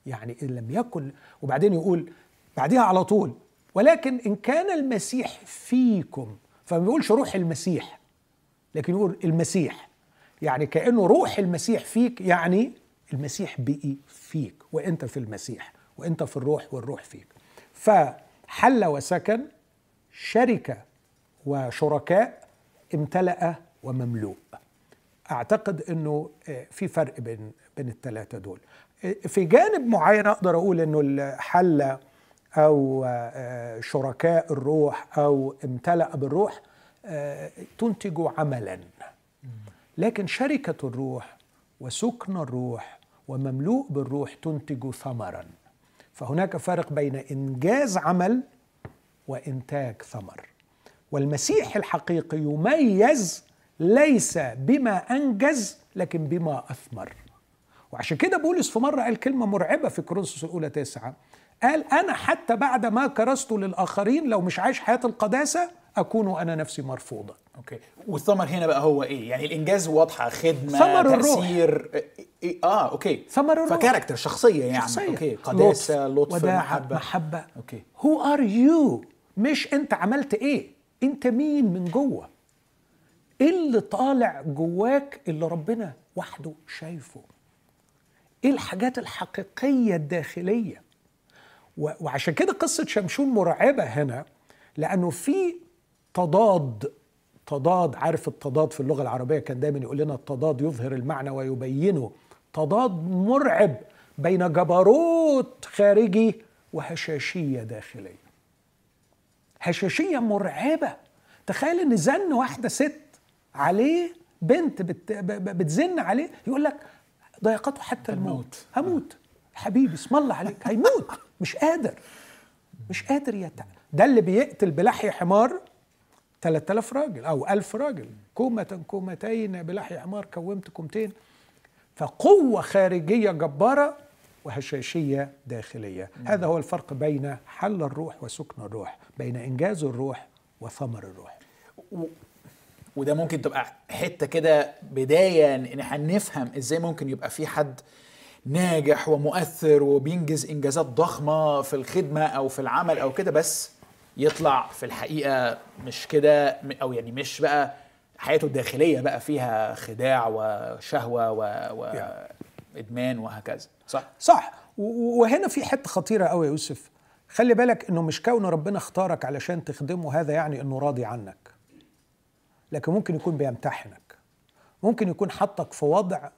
يعني إن لم يكن وبعدين يقول بعدها على طول ولكن إن كان المسيح فيكم فما بيقولش روح المسيح لكن يقول المسيح. يعني كأنه روح المسيح فيك يعني المسيح بقي فيك وأنت في المسيح وأنت في الروح والروح فيك. فحل وسكن شركة وشركاء امتلأ ومملوء. أعتقد إنه في فرق بين بين الثلاثه دول. في جانب معين أقدر أقول إنه الحل أو شركاء الروح أو امتلأ بالروح تنتج عملا. لكن شركة الروح وسكن الروح ومملوء بالروح تنتج ثمرا. فهناك فرق بين إنجاز عمل وإنتاج ثمر. والمسيح الحقيقي يميز ليس بما أنجز لكن بما أثمر. وعشان كده بولس في مرة قال كلمة مرعبة في كورنثوس الأولى تسعة. قال أنا حتى بعد ما كرست للآخرين لو مش عايش حياة القداسة أكون أنا نفسي مرفوضا okay. والثمر هنا بقى هو إيه؟ يعني الإنجاز واضحة خدمة ثمر الروح. تأثير إيه؟ آه okay. ثمر الروح. ف character شخصية يعني شخصية. okay. قداسة لطف, لطف محبة. محبة. okay. who are you مش أنت عملت إيه؟ أنت مين من جوه؟ إيه اللي طالع جواك اللي ربنا وحده شايفه؟ إيه الحاجات الحقيقية الداخلية؟ وعشان كده قصة شمشون مرعبة هنا لأنه في تضاد تضاد عارف التضاد في اللغة العربية؟ كان دايما يقول لنا التضاد يظهر المعنى ويبينه. تضاد مرعب بين جبروت خارجي وهشاشية داخلية. هشاشية مرعبة. تخيل إن زن واحدة ست عليه بنت بتزن عليه يقول لك ضيقته حتى الموت. هموت حبيبي اسم الله عليك. هيموت. [LAUGHS] مش قادر. مش قادر يتع. ده اللي بيقتل بلحي حمار 3000 راجل أو 1000 راجل. كومة كومتين بلحي حمار كومت كومتين. فقوة خارجية جبارة وهشاشية داخلية. هذا هو الفرق بين حل الروح وسكن الروح بين إنجاز الروح وثمر الروح. وده ممكن تبقى حتة كده بداية ان إحنا نفهم إزاي ممكن يبقى في حد ناجح ومؤثر وبينجز إنجازات ضخمة في الخدمة أو في العمل أو كده بس يطلع في الحقيقة مش كده أو يعني مش بقى حياته الداخلية بقى فيها خداع وشهوة و... وادمان وهكذا. صح؟ صح. وهنا في حتة خطيرة قوي يا يوسف. خلي بالك إنه مش كون ربنا اختارك علشان تخدمه هذا يعني إنه راضي عنك. لكن ممكن يكون بيمتحنك. ممكن يكون حطك في وضع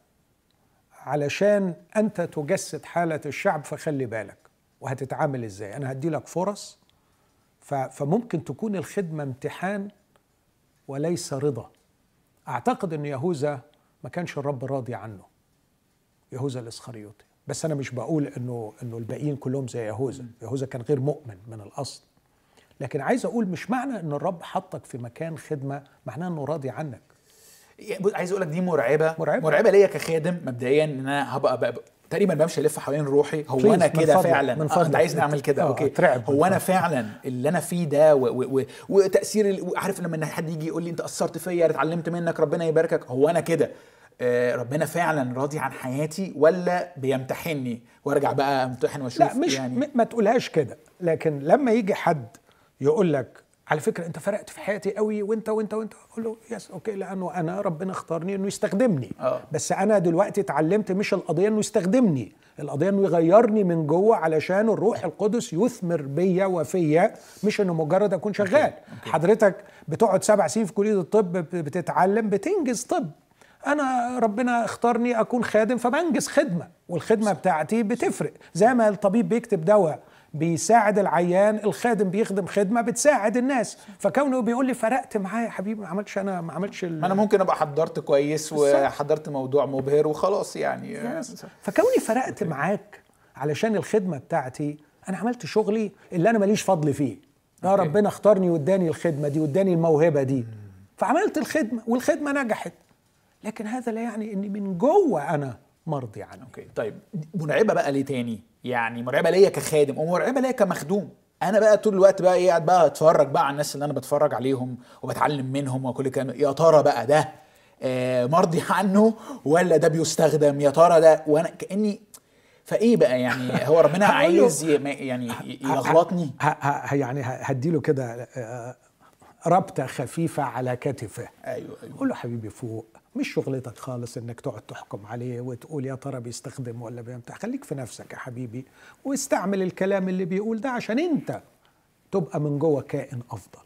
علشان أنت تجسد حالة الشعب فخلي بالك. وهتتعامل إزاي؟ أنا هدي لك فرص. فممكن تكون الخدمة امتحان وليس رضا. أعتقد إن يهوذا ما كانش الرب راضي عنه يهوذا الإسخريوطي. بس أنا مش بقول انه إنه الباقيين كلهم زي يهوذا يهوذا كان غير مؤمن من الأصل. لكن عايز أقول مش معنى إن الرب حطك في مكان خدمة معناه إنه راضي عنك. عايز أقول لك دي مرعبة. مرعبة. مرعبة ليا كخادم مبدئيا إن أنا هبقى بقى تقريبا بمشي ألف حوالين روحي. هو Please، أنا كده فعلا. من آه أنت فضلك. عايز نعمل كده. آه، أوكي. اترعب من هو أنا. فعلا اللي أنا فيه ده و و و وتأثير ال- عارف لما حد يجي يقول لي أنت أثرت فيا اتعلمت منك ربنا يباركك. هو أنا كده. آه ربنا فعلا راضي عن حياتي ولا بيمتحني؟ وأرجع بقى أمتحن وأشوف لا مش يعني. ما تقولهاش كده. لكن لما يجي حد يقول لك على فكرة أنت فرقت في حياتي قوي وأنت وأنت وأنت. أقول له yes okay لأنه أنا ربنا اختارني إنه يستخدمني. آه. بس أنا دلوقتي اتعلمت مش القضية إنه يستخدمني القضية إنه يغيرني من جوه علشان الروح القدس يثمر بيا وفيا مش إنه مجرد أكون شغال. حضرتك بتقعد سبع سنين في كلية الطب بتتعلم بتنجز طب. أنا ربنا اختارني أكون خادم فبنجز خدمة والخدمة بتاعتي بتفرق. زي ما الطبيب بيكتب دواء بيساعد العيان الخادم بيخدم خدمة بتساعد الناس. فكونه بيقول لي فرقت معاه يا حبيبي ما عملتش أنا ما عملتش ما أنا ممكن أبقى حضرت كويس وحضرت موضوع مبهر وخلاص يعني. فكوني فرقت معاك علشان الخدمة بتاعتي أنا عملت شغلي اللي أنا ماليش فضل فيه. يا. ربنا اختارني واداني الخدمة دي واداني الموهبة دي. فعملت الخدمة والخدمة نجحت. لكن هذا لا يعني إني من جوه أنا مرضي عنه أوكي. طيب مرعبة بقى ليه تاني؟ يعني مرعبة ليا كخادم ومرعبة ليا كمخدوم. أنا بقى طول الوقت بقى إيه قاعد بقى أتفرج بقى على الناس اللي أنا بتفرج عليهم وبتعلم منهم وكل كلام يا ترى بقى ده آه مرضي [LAUGHS] عنه ولا ده بيستخدم؟ يا ترى ده وأنا كأني فإيه بقى يعني؟ هو ربنا عايز يعني يغلطني؟ يعني هديله كده آه، ربطة خفيفة على كتفه. أيوه أيوه. قول له حبيبي فوق. مش شغلتك خالص إنك تقعد تحكم عليه وتقول يا ترى بيستخدم ولا بيمتع خليك في نفسك يا حبيبي واستعمل الكلام اللي بيقول ده عشان أنت تبقى من جوه كائن أفضل.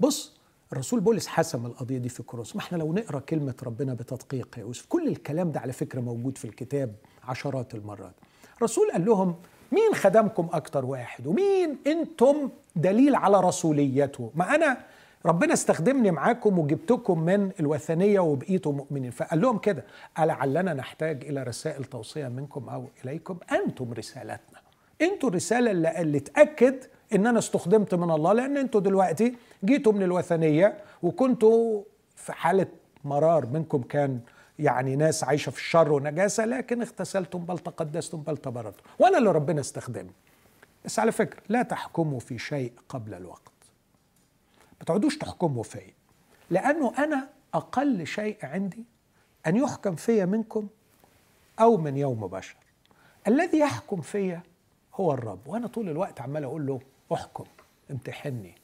بص الرسول بولس حسم القضية دي في كروس. ما إحنا لو نقرأ كلمة ربنا بتدقيق يا يوسف كل الكلام ده على فكرة موجود في الكتاب عشرات المرات. الرسول قال لهم مين خدمكم أكتر واحد؟ ومين أنتم دليل على رسوليته؟ ما أنا ربنا استخدمني معاكم وجبتكم من الوثنية وبقيتوا مؤمنين. فقال لهم كده ألعلنا نحتاج إلى رسائل توصية منكم أو إليكم؟ أنتم رسالتنا. أنتوا الرسالة اللي, اللي تأكد إن أنا استخدمت من الله لأن أنتوا دلوقتي جيتوا من الوثنية وكنتوا في حالة مرار. منكم كان يعني ناس عايشة في الشر ونجاسة لكن اغتسلتم بل تقدستم بل تبررتم وأنا اللي ربنا استخدمني. بس على فكرة لا تحكموا في شيء قبل الوقت. ما تقعدوش تحكموا فيا. لأنه أنا أقل شيء عندي أن يحكم فيا منكم أو من يوم بشر. الذي يحكم فيا هو الرب. وأنا طول الوقت عمال أقول له احكم امتحني.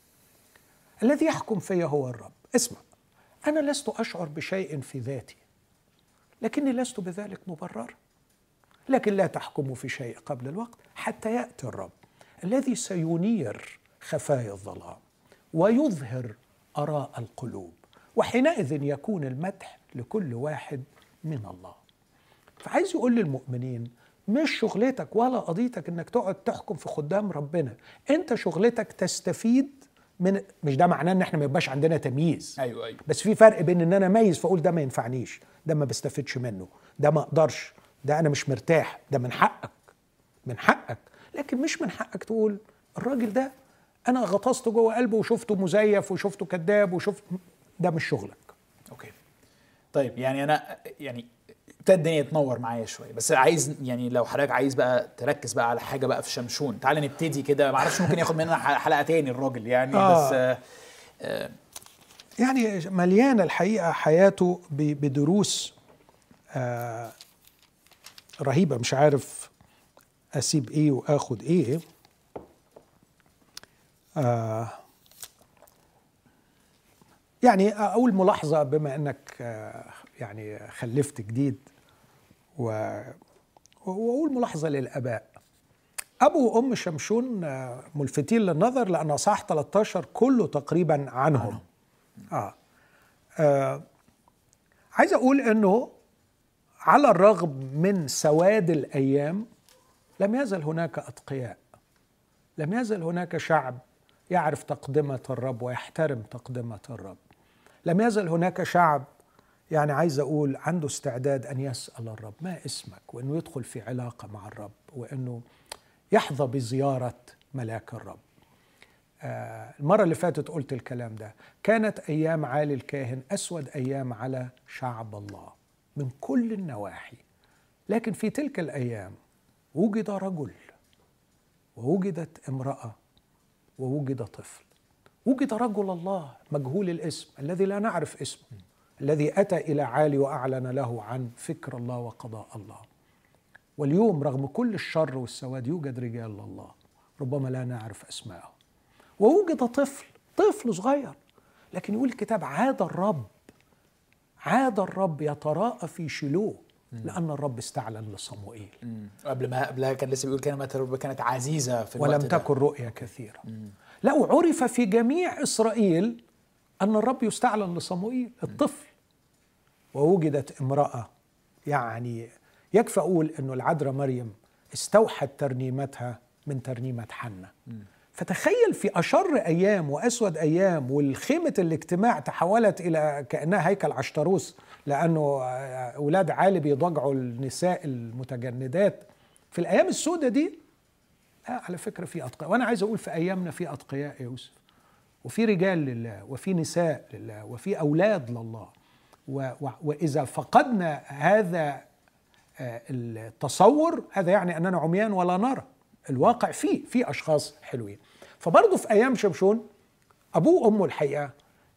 الذي يحكم فيا هو الرب. اسمع أنا لست أشعر بشيء في ذاتي لكني لست بذلك مبررا لكن لا تحكموا في شيء قبل الوقت حتى يأتي الرب الذي سينير خفايا الظلام. ويظهر آراء القلوب وحينئذ يكون المدح لكل واحد من الله. فعايز يقول للمؤمنين مش شغلتك ولا قضيتك إنك تقعد تحكم في خدام ربنا. أنت شغلتك تستفيد من مش ده معناه إن إحنا ما يبقاش عندنا تمييز. أيوه أيوه. بس في فرق بين إن أنا اميز فأقول ده ما ينفعنيش ده ما بستفدش منه ده ما أقدرش ده أنا مش مرتاح ده من حقك من حقك. لكن مش من حقك تقول الراجل ده أنا غطسته جوه قلبه وشفته مزيف وشفته كذاب وشفت ده مش شغلك. أوكي. طيب يعني أنا يعني ابتدى الدنيا تنور معايا شوية بس عايز يعني لو حضرتك عايز بقى تركز بقى على حاجة بقى في شمشون تعال نبتدي كده ما أعرفش ممكن ياخد مننا حلقة تاني الراجل يعني آه. بس آه آه يعني مليانة الحقيقة حياته بدروس آه، رهيبة مش عارف أسيب إيه وآخد إيه. آه يعني أقول ملاحظة بما إنك آه يعني خلفت جديد و وأقول ملاحظة للآباء. أبو وأم شمشون آه، ملفتين للنظر لأن صح 13 كله تقريبا عنهم. آه. آه عايز أقول إنه على الرغم من سواد الأيام لم يزل هناك أتقياء لم يزل هناك شعب يعرف تقدمة الرب ويحترم تقدمة الرب. لم يزل هناك شعب يعني عايز أقول عنده استعداد أن يسأل الرب ما اسمك؟ وإنه يدخل في علاقة مع الرب وإنه يحظى بزيارة ملاك الرب. آه، المرة اللي فاتت قلت الكلام ده. كانت أيام عالي الكاهن أسود أيام على شعب الله من كل النواحي. لكن في تلك الأيام وجد رجل ووجدت امرأة ووجد طفل. وجد رجل الله مجهول الاسم الذي لا نعرف اسمه الذي أتى إلى عالي وأعلن له عن فكر الله وقضاء الله. واليوم رغم كل الشر والسواد يوجد رجال الله ربما لا نعرف أسمائهم ووجد طفل طفل صغير لكن يقول الكتاب عاد الرب عاد الرب يتراءى في شلوه لأن الرب استعلن لصموئيل. قبل ما قبلها كان لسه بيقول كلمة الرب كانت عزيزة في ولم الوقت ده. تكن رؤيا كثيرة. لا وعرف في جميع إسرائيل أن الرب يستعلن لصموئيل الطفل. ووجدت امرأة يعني يكفي أقول أنه العذراء مريم استوحت ترنيمتها من ترنيمة حنة. فتخيل في أشر أيام وأسود أيام والخيمة الاجتماع تحولت إلى كأنها هيكل عشتروس لأنه أولاد عالي بيضجعوا النساء المتجندات. في الأيام السوداء دي لا على فكرة في أتقياء. وأنا عايز أقول في أيامنا في أتقياء يا يوسف. وفي رجال لله وفي نساء لله وفي أولاد لله. و و وإذا فقدنا هذا آه، التصور هذا يعني أننا عميان ولا نرى. الواقع فيه في أشخاص حلوين. فبرضه في أيام شمشون أبوه وأمه الحقيقة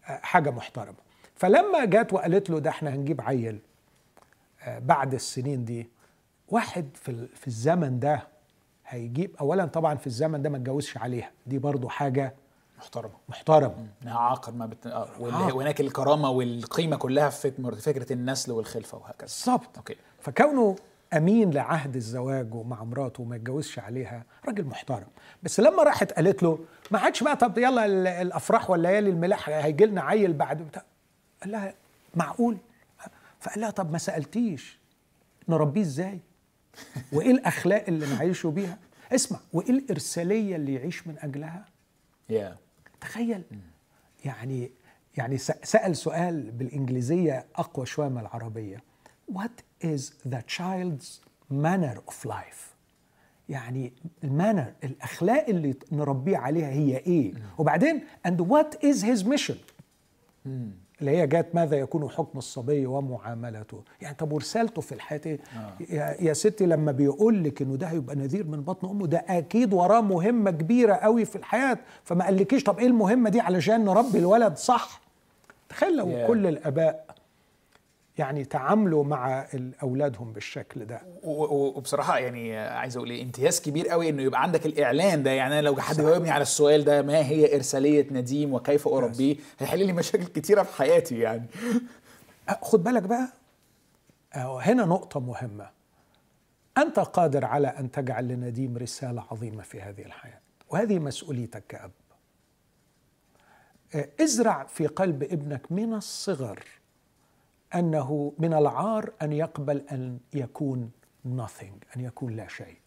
آه، حاجة محترمة. فلما جات وقالت له ده إحنا هنجيب عيل آه، بعد السنين دي واحد في في الزمن ده هيجيب اولا طبعا في الزمن ده ما اتجوزش عليها دي برضو حاجة محترمة. محترمة. إنها عاقر ما بت... آه. عاقر. وهناك الكرامة والقيمة كلها في فك- فكرة النسل والخلفة وهكذا. بالظبط. أوكي. فكونه أمين لعهد الزواج ومع مراته وما يتجوزش عليها راجل محترم. بس لما راحت قالت له ما عادش بقى طب يلا ال- الأفراح والليالي الملاح هيجي لنا عيل بعد قال لها معقول؟ فقال لها طب ما سألتيش. نربيه إزاي؟ وإيه الأخلاق اللي نعيشه بيها؟ اسمع وإيه الإرسالية اللي يعيش من أجلها؟ يا تخيل. يعني يعني س- سأل سؤال بالإنجليزية أقوى شوية من العربية. What is the child's manner of life? يعني المانر الأخلاق اللي نربيه عليها هي إيه؟ وبعدين and what is his mission? اللي هي جات ماذا يكون حكم الصبي ومعاملته يعني طب ورسالته في الحياة إيه؟ يا, يا ستي لما بيقول لك إنه ده هيبقى نذير من بطن أمه ده أكيد وراه مهمة كبيرة قوي في الحياة فما قالكيش طب إيه المهمة دي علشان نربي الولد صح تخيل لو Yeah. كل الآباء يعني تعاملوا مع أولادهم بالشكل ده. وبصراحة يعني عايز أقول إيه امتياز كبير قوي إنه يبقى عندك الإعلان ده. يعني أنا لو حد جاوبني على السؤال ده ما هي إرسالية نديم وكيف أربيه؟ هيحل لي مشاكل كتيرة في حياتي يعني. خد بالك بقى. هنا نقطة مهمة. أنت قادر على أن تجعل لنديم رسالة عظيمة في هذه الحياة. وهذه مسؤوليتك كأب. أه، ازرع في قلب ابنك من الصغر. أنه من العار أن يقبل أن يكون nothing أن يكون لا شيء.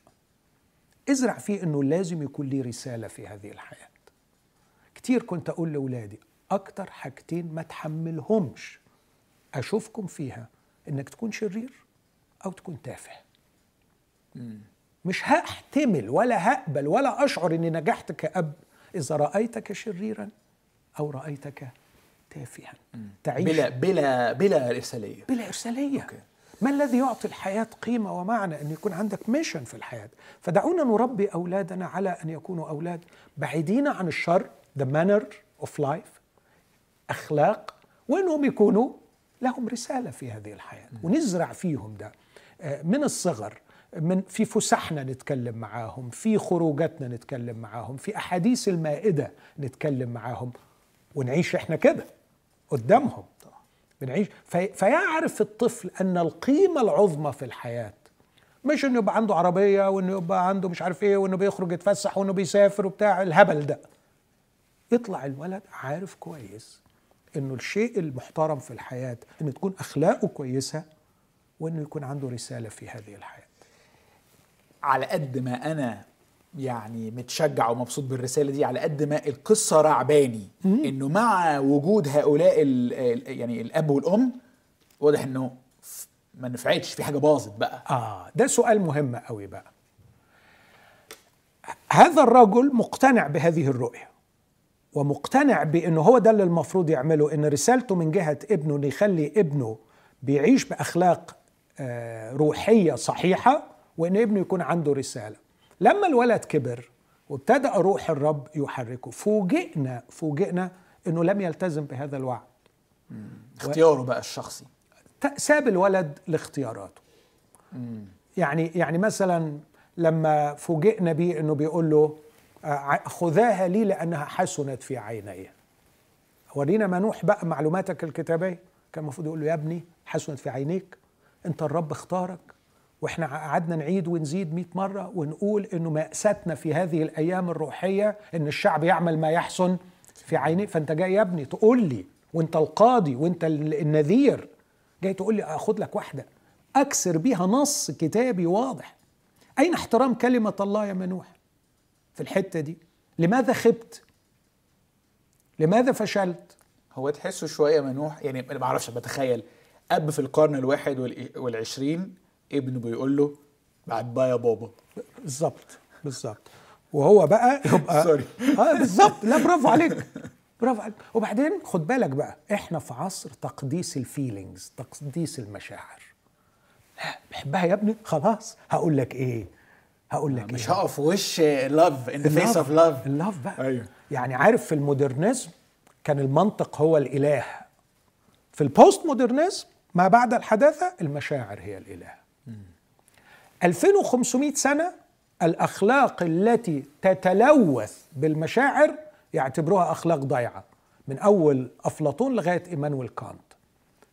ازرع فيه أنه لازم يكون لي رسالة في هذه الحياة. كتير كنت أقول لأولادي أكتر حاجتين ما تحملهمش أشوفكم فيها إنك تكون شرير أو تكون تافه. مش هحتمل ولا هقبل ولا أشعر إني نجحت كأب إذا رأيتك شريرا أو رأيتك تافها. تعيش بلا بلا بلا إرسالية. بلا إرسالية. okay. ما الذي يعطي الحياة قيمة ومعنى أن يكون عندك mission في الحياة؟ فدعونا نربي أولادنا على أن يكونوا أولاد بعيدين عن الشر the manner of life أخلاق وأنهم يكونوا لهم رسالة في هذه الحياة. ونزرع فيهم ده. آه، من الصغر من في فسحنا نتكلم معاهم في خروجاتنا نتكلم معاهم في أحاديث المائدة نتكلم معاهم ونعيش إحنا كده. قدامهم. بنعيش. في فيعرف الطفل أن القيمة العظمى في الحياة مش إنه يبقى عنده عربية وإنه يبقى عنده مش عارف إيه وإنه بيخرج يتفسح وإنه بيسافر وبتاع. الهبل ده. يطلع الولد عارف كويس إنه الشيء المحترم في الحياة انه تكون أخلاقه كويسة وإنه يكون عنده رسالة في هذه الحياة. على قد ما أنا يعني متشجع ومبسوط بالرسالة دي على قد ما القصة رعباني. إنه مع وجود هؤلاء ال يعني الأب والأم واضح إنه ما نفعتش في حاجة باظت بقى. آه ده سؤال مهم قوي بقى. هذا الرجل مقتنع بهذه الرؤية ومقتنع بإنه هو ده اللي المفروض يعمله إن رسالته من جهة ابنه إنه يخلي ابنه بيعيش بأخلاق آه، روحية صحيحة وإن ابنه يكون عنده رسالة. لما الولد كبر وابتدأ روح الرب يحركه فوجئنا فوجئنا إنه لم يلتزم بهذا الوعد. اختياره بقى الشخصي. ساب الولد لاختياراته. يعني يعني مثلا لما فوجئنا بيه إنه بيقول له آه، خذاها لي لأنها حسنت في عيني. ورينا منوح بقى معلوماتك الكتابية. كان المفروض يقول له يا ابني حسنت في عينيك. انت الرب اختارك. وإحنا قعدنا نعيد ونزيد 100 مرة ونقول إنه مأساتنا في هذه الأيام الروحية إن الشعب يعمل ما يحسن في عينيه فأنت جاي يا ابني تقول لي وأنت القاضي وأنت النذير جاي تقول لي أخد لك واحدة أكسر بيها نص كتابي واضح. أين احترام كلمة الله يا منوح؟ في الحتة دي. لماذا خبت؟ لماذا فشلت؟ هو تحسه شوية منوح يعني ما أعرفش بتخيل أب في القرن الواحد والعشرين ابنه بيقول له بعد بقى يا بابا. بالظبط بالظبط. وهو بقى يبقى [LAUGHS] sorry آه بالظبط. لا برافو عليك. برافو عليك. وبعدين خد بالك بقى إحنا في عصر تقديس ال feelings تقديس المشاعر. لا بحبها يا ابني. خلاص. هقول لك إيه؟ هقول لك مش إيه؟ هقف وش love in the face of love ال love بقى. أيوه. يعني عارف في ال modernism كان المنطق هو الإله. في ال postmodernism ما بعد الحداثة المشاعر هي الإله. 2500 سنة الأخلاق التي تتلوث بالمشاعر يعتبروها أخلاق ضيعة من أول أفلاطون لغاية إيمانويل كانت.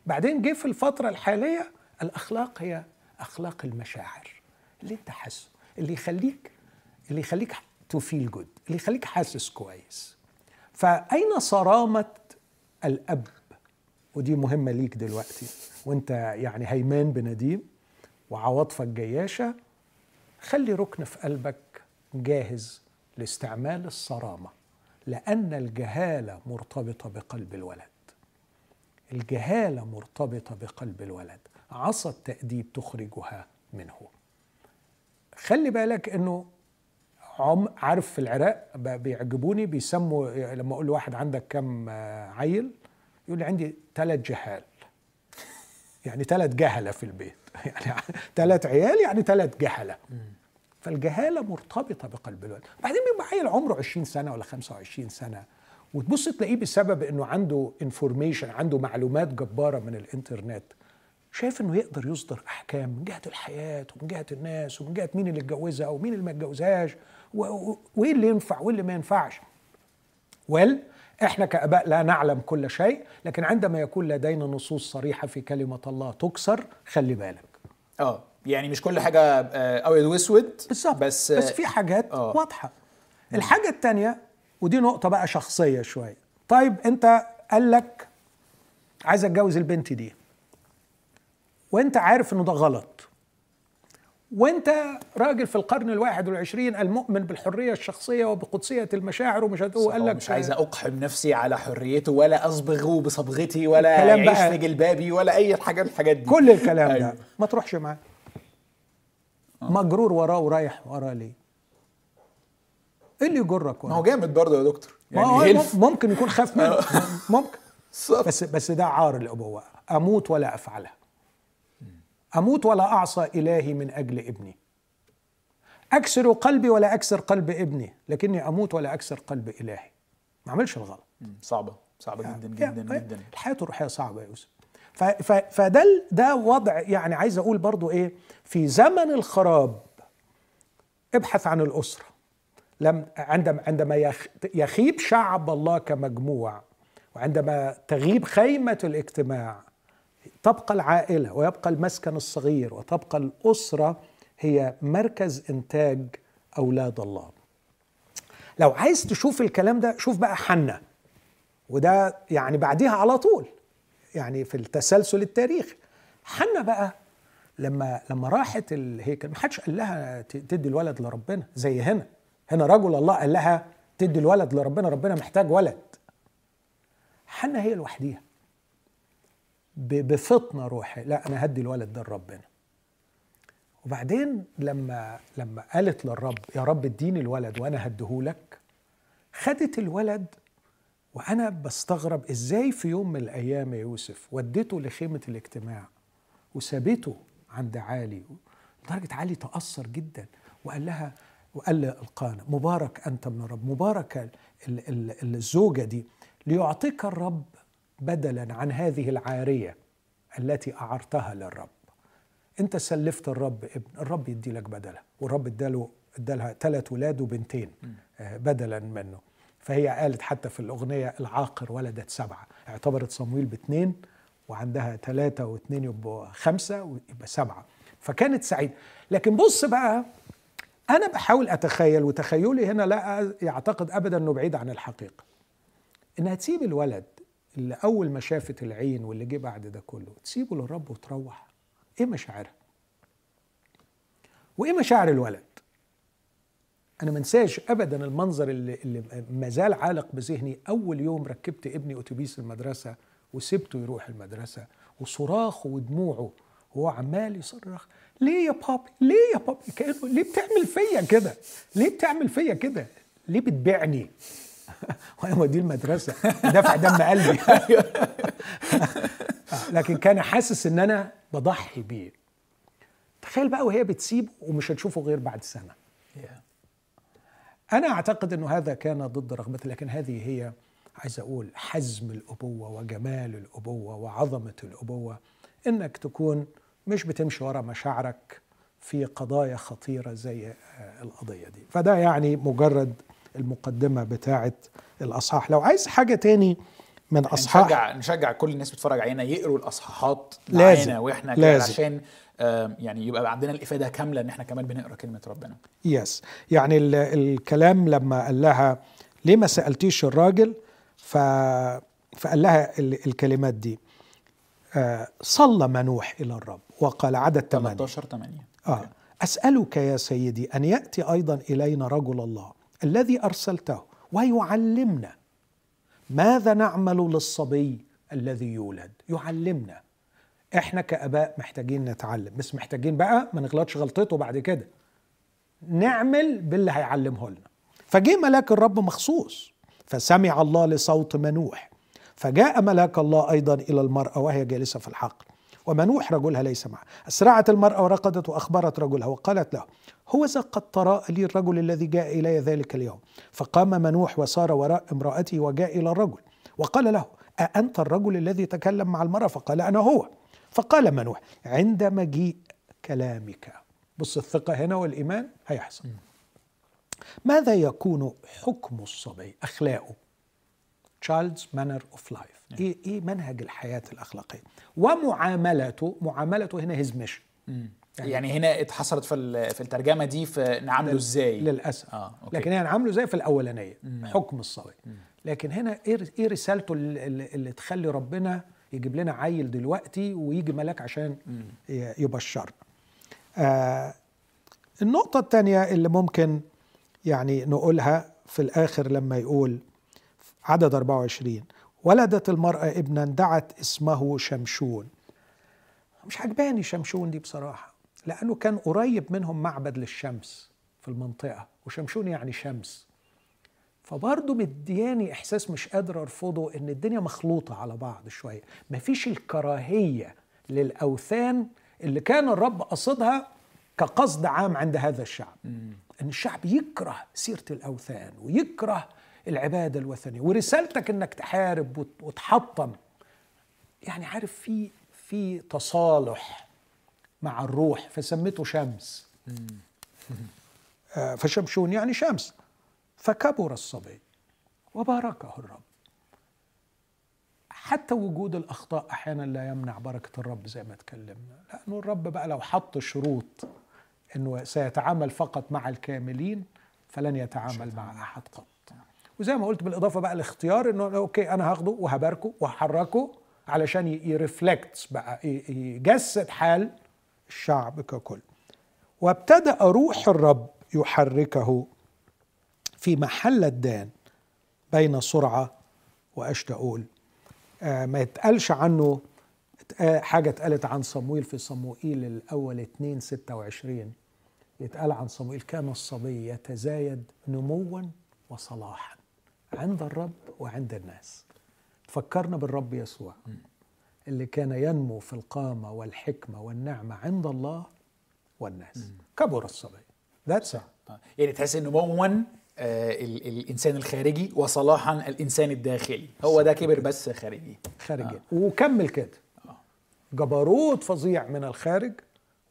بعدين جه في الفترة الحالية الأخلاق هي أخلاق المشاعر اللي أنت حاسه اللي يخليك اللي يخليك to feel good اللي يخليك حاسس كويس. فأين صرامة الأب؟ ودي مهمة ليك دلوقتي وأنت يعني هيمان بنديم وعواطفك جياشة خلي ركن في قلبك جاهز لاستعمال الصرامة لأن الجهالة مرتبطة بقلب الولد. الجهالة مرتبطة بقلب الولد. عصا التأديب تخرجها منه. خلي بالك إنه عم عارف في العراق بيعجبوني بيسموا لما أقول لواحد عندك كم عيل يقول لي عندي ثلاث جهال. يعني ثلاث جهلة في البيت. [LAUGHS] يعني ثلاث عيال يعني ثلاث جهلة. فالجهالة مرتبطة بقلب الولد. بعدين بيبقى عيل عمره 20 سنة ولا 25 سنة. وتبص تلاقيه بسبب إنه عنده انفورميشن عنده معلومات جبارة من الإنترنت. شايف إنه يقدر يصدر أحكام من جهة الحياة ومن جهة الناس ومن جهة مين اللي اتجوزها ومين اللي ما اتجوزهاش وإيه اللي ينفع وإيه اللي ما ينفعش. ويل إحنا كآباء لا نعلم كل شيء لكن عندما يكون لدينا نصوص صريحة في كلمة الله تكسر خلي بالك. آه يعني مش كل حاجة آه، أبيض وأسود بالظبط. بس بس في حاجات أوه. واضحة. الحاجة الثانية ودي نقطة بقى شخصية شوية. طيب أنت قال لك عايز أتجوز البنت دي وأنت عارف إنه ده غلط. وانت راجل في القرن الواحد والعشرين المؤمن بالحرية الشخصية وبقدسية المشاعر ومش قال لك مش عايز أقحم نفسي على حريته ولا أصبغه بصبغتي ولا يعيش في جلبابي ولا أي حاجة من الحاجات دي. كل الكلام أيوه. ده ما تروحش معاه. آه. مجرور وراه ورايح وراه ليه؟ إيه اللي يجرك ما هو جامد برضه يا دكتور. يعني ممكن يكون خاف منه. [LAUGHS] ممكن. بس بس ده عار الأبوة. أموت ولا افعلها أموت ولا أعصى إلهي من أجل ابني. أكسر قلبي ولا أكسر قلب ابني لكني أموت ولا أكسر قلب إلهي. ما أعملش الغلط. صعبة صعبة يعني جدا جدا يعني جدا. الحياة الروحية صعبة يا يوسف. فده ده وضع يعني عايز أقول برضو إيه في زمن الخراب ابحث عن الأسرة. لم عندما عندما يخيب شعب الله كمجموع وعندما تغيب خيمة الاجتماع تبقى العائلة ويبقى المسكن الصغير وتبقى الأسرة هي مركز إنتاج أولاد الله. لو عايز تشوف الكلام ده شوف بقى حنة. وده يعني بعديها على طول يعني في التسلسل التاريخي. حنة بقى لما لما راحت الهيكل ما حدش قال لها تدي الولد لربنا زي هنا. هنا رجل الله قال لها تدي الولد لربنا ربنا محتاج ولد. حنة هي لوحديها. بفطنة روحي. لا أنا هدي الولد ده لربنا. وبعدين لما لما قالت للرب يا رب اديني الولد وأنا هديهولك خدت الولد وأنا بستغرب إزاي في يوم من الأيام يا يوسف وديته لخيمة الاجتماع وسابته عند علي لدرجة علي تأثر جدا. وقال لها وقال القانا مبارك أنت من الرب مبارك الزوجة دي ليعطيك الرب بدلا عن هذه العارية التي أعرتها للرب. أنت سلفت الرب ابن الرب يدي لك بدله والرب اداله ادالها ثلاث ولاد وبنتين آه، بدلا منه. فهي قالت حتى في الأغنية العاقر ولدت سبعة اعتبرت صمويل باثنين وعندها ثلاثة واثنين يبقوا خمسة ويبقى سبعة. فكانت سعيدة. لكن بص بقى أنا بحاول أتخيل وتخيلي هنا لا يعتقد ابدا إنه بعيد عن الحقيقة. إنها تسيب الولد اللي أول ما شافت العين واللي جه بعد ده كله تسيبه للرب وتروح. إيه مشاعرها؟ وإيه مشاعر الولد؟ أنا ما انساش ابدا المنظر اللي, اللي ما زال عالق بذهني. أول يوم ركبت ابني أتوبيس المدرسة وسبته يروح المدرسة وصراخه ودموعه وهو عمال يصرخ ليه يا بابي؟ ليه يا بابي؟ كأنه ليه بتعمل فيا كده؟ ليه بتعمل فيا كده؟ ليه بتبيعني؟ [LAUGHS] وأنا دي المدرسة دافع دم قلبي. [LAUGHS] [LAUGHS] لكن كان حاسس إن أنا بضحي بيه. تخيل بقى وهي بتسيبه ومش هتشوفه غير بعد سنة. أنا أعتقد إنه هذا كان ضد رغبتي لكن هذه هي عايز أقول حزم الأبوة وجمال الأبوة وعظمة الأبوة. إنك تكون مش بتمشي ورا مشاعرك في قضايا خطيرة زي القضية دي. فده يعني مجرد المقدمة بتاعه الأصحاح. لو عايز حاجة تاني من اصحاح نشجع نشجع كل الناس بتتفرج علينا يقروا الأصحاحات لازم وإحنا لازم. عشان يعني يبقى عندنا الإفادة كاملة إن إحنا كمان بنقرأ كلمة ربنا. يس يعني الكلام لما قال لها ليه ما سألتيش الراجل؟ ف فقال لها الكلمات دي. آه، صلى منوح إلى الرب. وقال عدد 8 13 8 آه. أسألك يا سيدي أن يأتي أيضا إلينا رجل الله الذي أرسلته ويعلمنا ماذا نعمل للصبي الذي يولد. يعلمنا. إحنا كآباء محتاجين نتعلم. بس محتاجين بقى ما نغلطش غلطته بعد كده. نعمل باللي هيعلمه لنا. فجه ملاك الرب مخصوص فسمع الله لصوت منوح. فجاء ملاك الله أيضا إلى المرأة وهي جالسة في الحقل. ومنوح رجلها ليس معه. أسرعت المرأة ورقدت وأخبرت رجلها وقالت له هو قد تراءى لي الرجل الذي جاء إلي ذلك اليوم. فقام منوح وصار وراء امرأته وجاء إلى الرجل وقال له أأنت الرجل الذي تكلم مع المرأة؟ فقال أنا هو. فقال منوح عند مجيء كلامك. بص الثقة هنا والإيمان هيحصل. ماذا يكون حكم الصبي؟ أخلاقه child's manner of life. نعم. إيه إيه منهج الحياة الأخلاقية. ومعاملته معاملته هنا his mission يعني, يعني هنا اتحصلت في في الترجمة دي في نعامله إزاي. للأسف. آه، okay. لكن هي نعامله إزاي في الأولانية. مم. حكم الصبي لكن هنا إيه إيه رسالته اللي, اللي تخلي ربنا يجيب لنا عيل دلوقتي ويجي ملاك عشان يبشر آه النقطة الثانية اللي ممكن يعني نقولها في الآخر لما يقول عدد 24 ولدت المرأة ابنا دعت اسمه شمشون. مش عجباني شمشون دي بصراحة لأنه كان قريب منهم معبد للشمس في المنطقة وشمشون يعني شمس. فبرضه مدياني إحساس مش قادر أرفضه إن الدنيا مخلوطة على بعض شوية. مفيش الكراهية للأوثان اللي كان الرب قصدها كقصد عام عند هذا الشعب. إن الشعب يكره سيرة الأوثان ويكره العبادة الوثنية ورسالتك إنك تحارب وتحطم. يعني عارف في في تصالح مع الروح فسميته شمس. آه، فشمشون يعني شمس. فكبر الصبي وباركه الرب. حتى وجود الأخطاء أحيانا لا يمنع بركة الرب زي ما اتكلمنا لأنه الرب بقى لو حط شروط إنه سيتعامل فقط مع الكاملين فلن يتعامل مع أحد قط. وزي ما قلت بالإضافة بقى الاختيار إنه أوكي أنا هاخده وهباركه وهحركه علشان يرفلكت بقى يجسد حال الشعب ككل. وابتدأ روح الرب يحركه في محل الدان بين سرعة واشتاول آه ما يتقالش عنه آه حاجة اتقالت عن صمويل في صموئيل الأول 2 26 يتقال عن صموئيل كان الصبي يتزايد نموا وصلاحا. عند الرب وعند الناس. فكرنا بالرب يسوع اللي كان ينمو في القامة والحكمة والنعمة عند الله والناس. كبر الصبي. that's يعني تحس إنه مون آه الإنسان الخارجي وصلاحا الإنسان الداخلي. هو ده كبر بس خارجي. خارجي. آه. وكمل كده. آه. جبروت فظيع من الخارج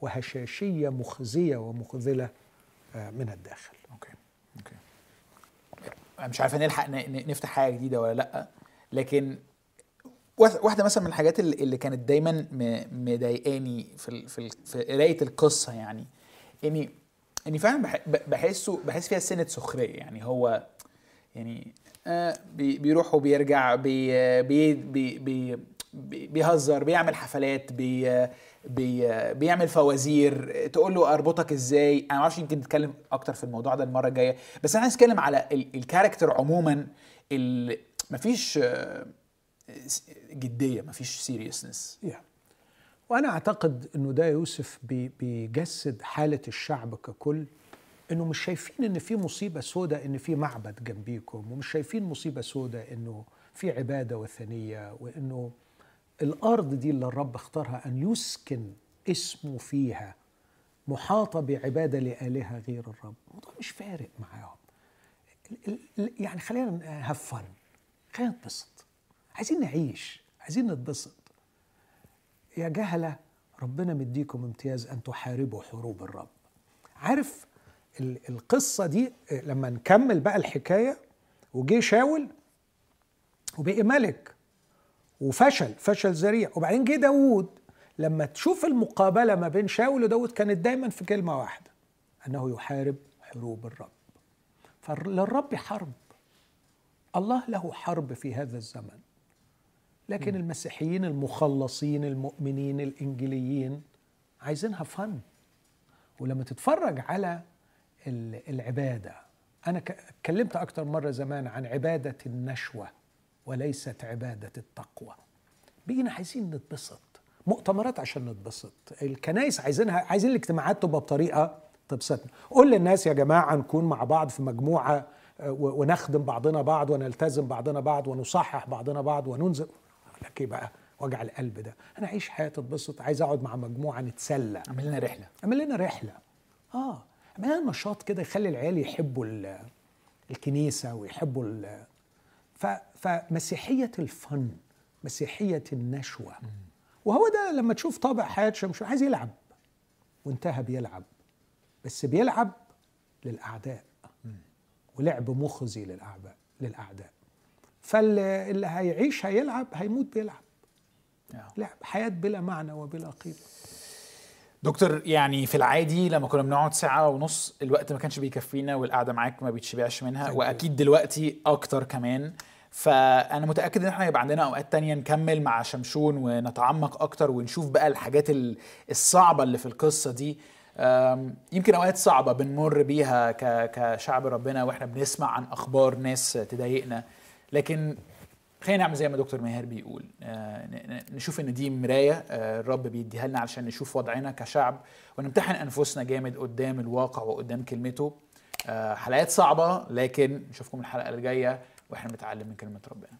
وهشاشية مخزية ومخذلة آه من الداخل. okay. مش عارف نلحق نفتح حاجة جديدة ولا لأ. لكن واحدة مثلا من الحاجات اللي كانت دايما مضايقاني في في في قراية القصة يعني إني إني فعلا بحسه بحس فيها سنة سخرية يعني. هو يعني آه بيروح وبيرجع بي بي بي بي بيهزر بيعمل حفلات بي بي بيعمل فوازير تقول له أربطك إزاي أنا ما أعرفش يمكن نتكلم أكتر في الموضوع ده المرة الجاية بس أنا عايز أتكلم على ال character عموما مفيش جدية مفيش سيريسنس yeah. وأنا أعتقد إنه ده يوسف بيجسد حالة الشعب ككل إنه مش شايفين إن في مصيبة سوداء إن في معبد جنبيكم ومش شايفين مصيبة سوداء إنه في عبادة وثنية وإنه الأرض دي اللي الرب اختارها أن يسكن اسمه فيها محاطه بعبادة لآلهة غير الرب. الموضوع مش فارق معاهم. يعني خلينا هفن خلينا نتبسط. عايزين نعيش. عايزين نتبسط. يا جهلة ربنا مديكم امتياز أن تحاربوا حروب الرب. عارف القصة دي؟ لما نكمل بقى الحكاية وجي شاول وبقي ملك. وفشل فشل ذريع. وبعدين جه داوود لما تشوف المقابلة ما بين شاول وداود كانت دايما في كلمة واحدة أنه يحارب حروب الرب. فللرب حرب. الله له حرب في هذا الزمن. لكن م. المسيحيين المخلصين المؤمنين الانجيليين عايزينها فن ولما تتفرج على العبادة أنا اتكلمت أكتر مرة زمان عن عبادة النشوة. وليست عبادة التقوى. بقينا عايزين نتبسط. مؤتمرات عشان نتبسط. الكنائس عايزينها عايزين الاجتماعات تبقى بطريقة تبسطنا. قول للناس يا جماعة نكون مع بعض في مجموعة آه، ونخدم بعضنا بعض ونلتزم بعضنا بعض ونصحح بعضنا بعض وننزل. لك إيه بقى؟ وجع القلب ده. أنا اعيش حياة اتبسط عايز أقعد مع مجموعة نتسلى. اعمل لنا رحلة. اعمل لنا رحلة. آه. اعمل لنا نشاط كده يخلي العيال يحبوا الكنيسة ويحبوا. فمسيحيه الفن مسيحية النشوة. وهو ده لما تشوف طابع حياة شمشون عايز يلعب. وانتهى بيلعب. بس بيلعب للأعداء. ولعب مخزي للأعداء. للاعداء فاللي هيعيش هيلعب هيموت بيلعب. لعب حياة بلا معنى وبلا قيمة. دكتور يعني في العادي لما كنا بنقعد ساعة ونص الوقت ما كانش بيكفينا والقعدة معاك ما بيتشبعش منها وأكيد دلوقتي أكتر كمان. فأنا متأكد إن إحنا هيبقى عندنا أوقات تانية نكمل مع شمشون ونتعمق أكتر ونشوف بقى الحاجات الصعبة اللي في القصة دي. يمكن أوقات صعبة بنمر بيها كشعب ربنا وإحنا بنسمع عن أخبار ناس تضايقنا. لكن خلينا نعمل زي ما دكتور ماهر بيقول. آه، نشوف إن دي مراية آه، الرب بيديها لنا علشان نشوف وضعنا كشعب ونمتحن أنفسنا جامد قدام الواقع وقدام كلمته. آه، حلقات صعبة لكن نشوفكم الحلقة اللي جاية وإحنا بنتعلم من كلمة ربنا.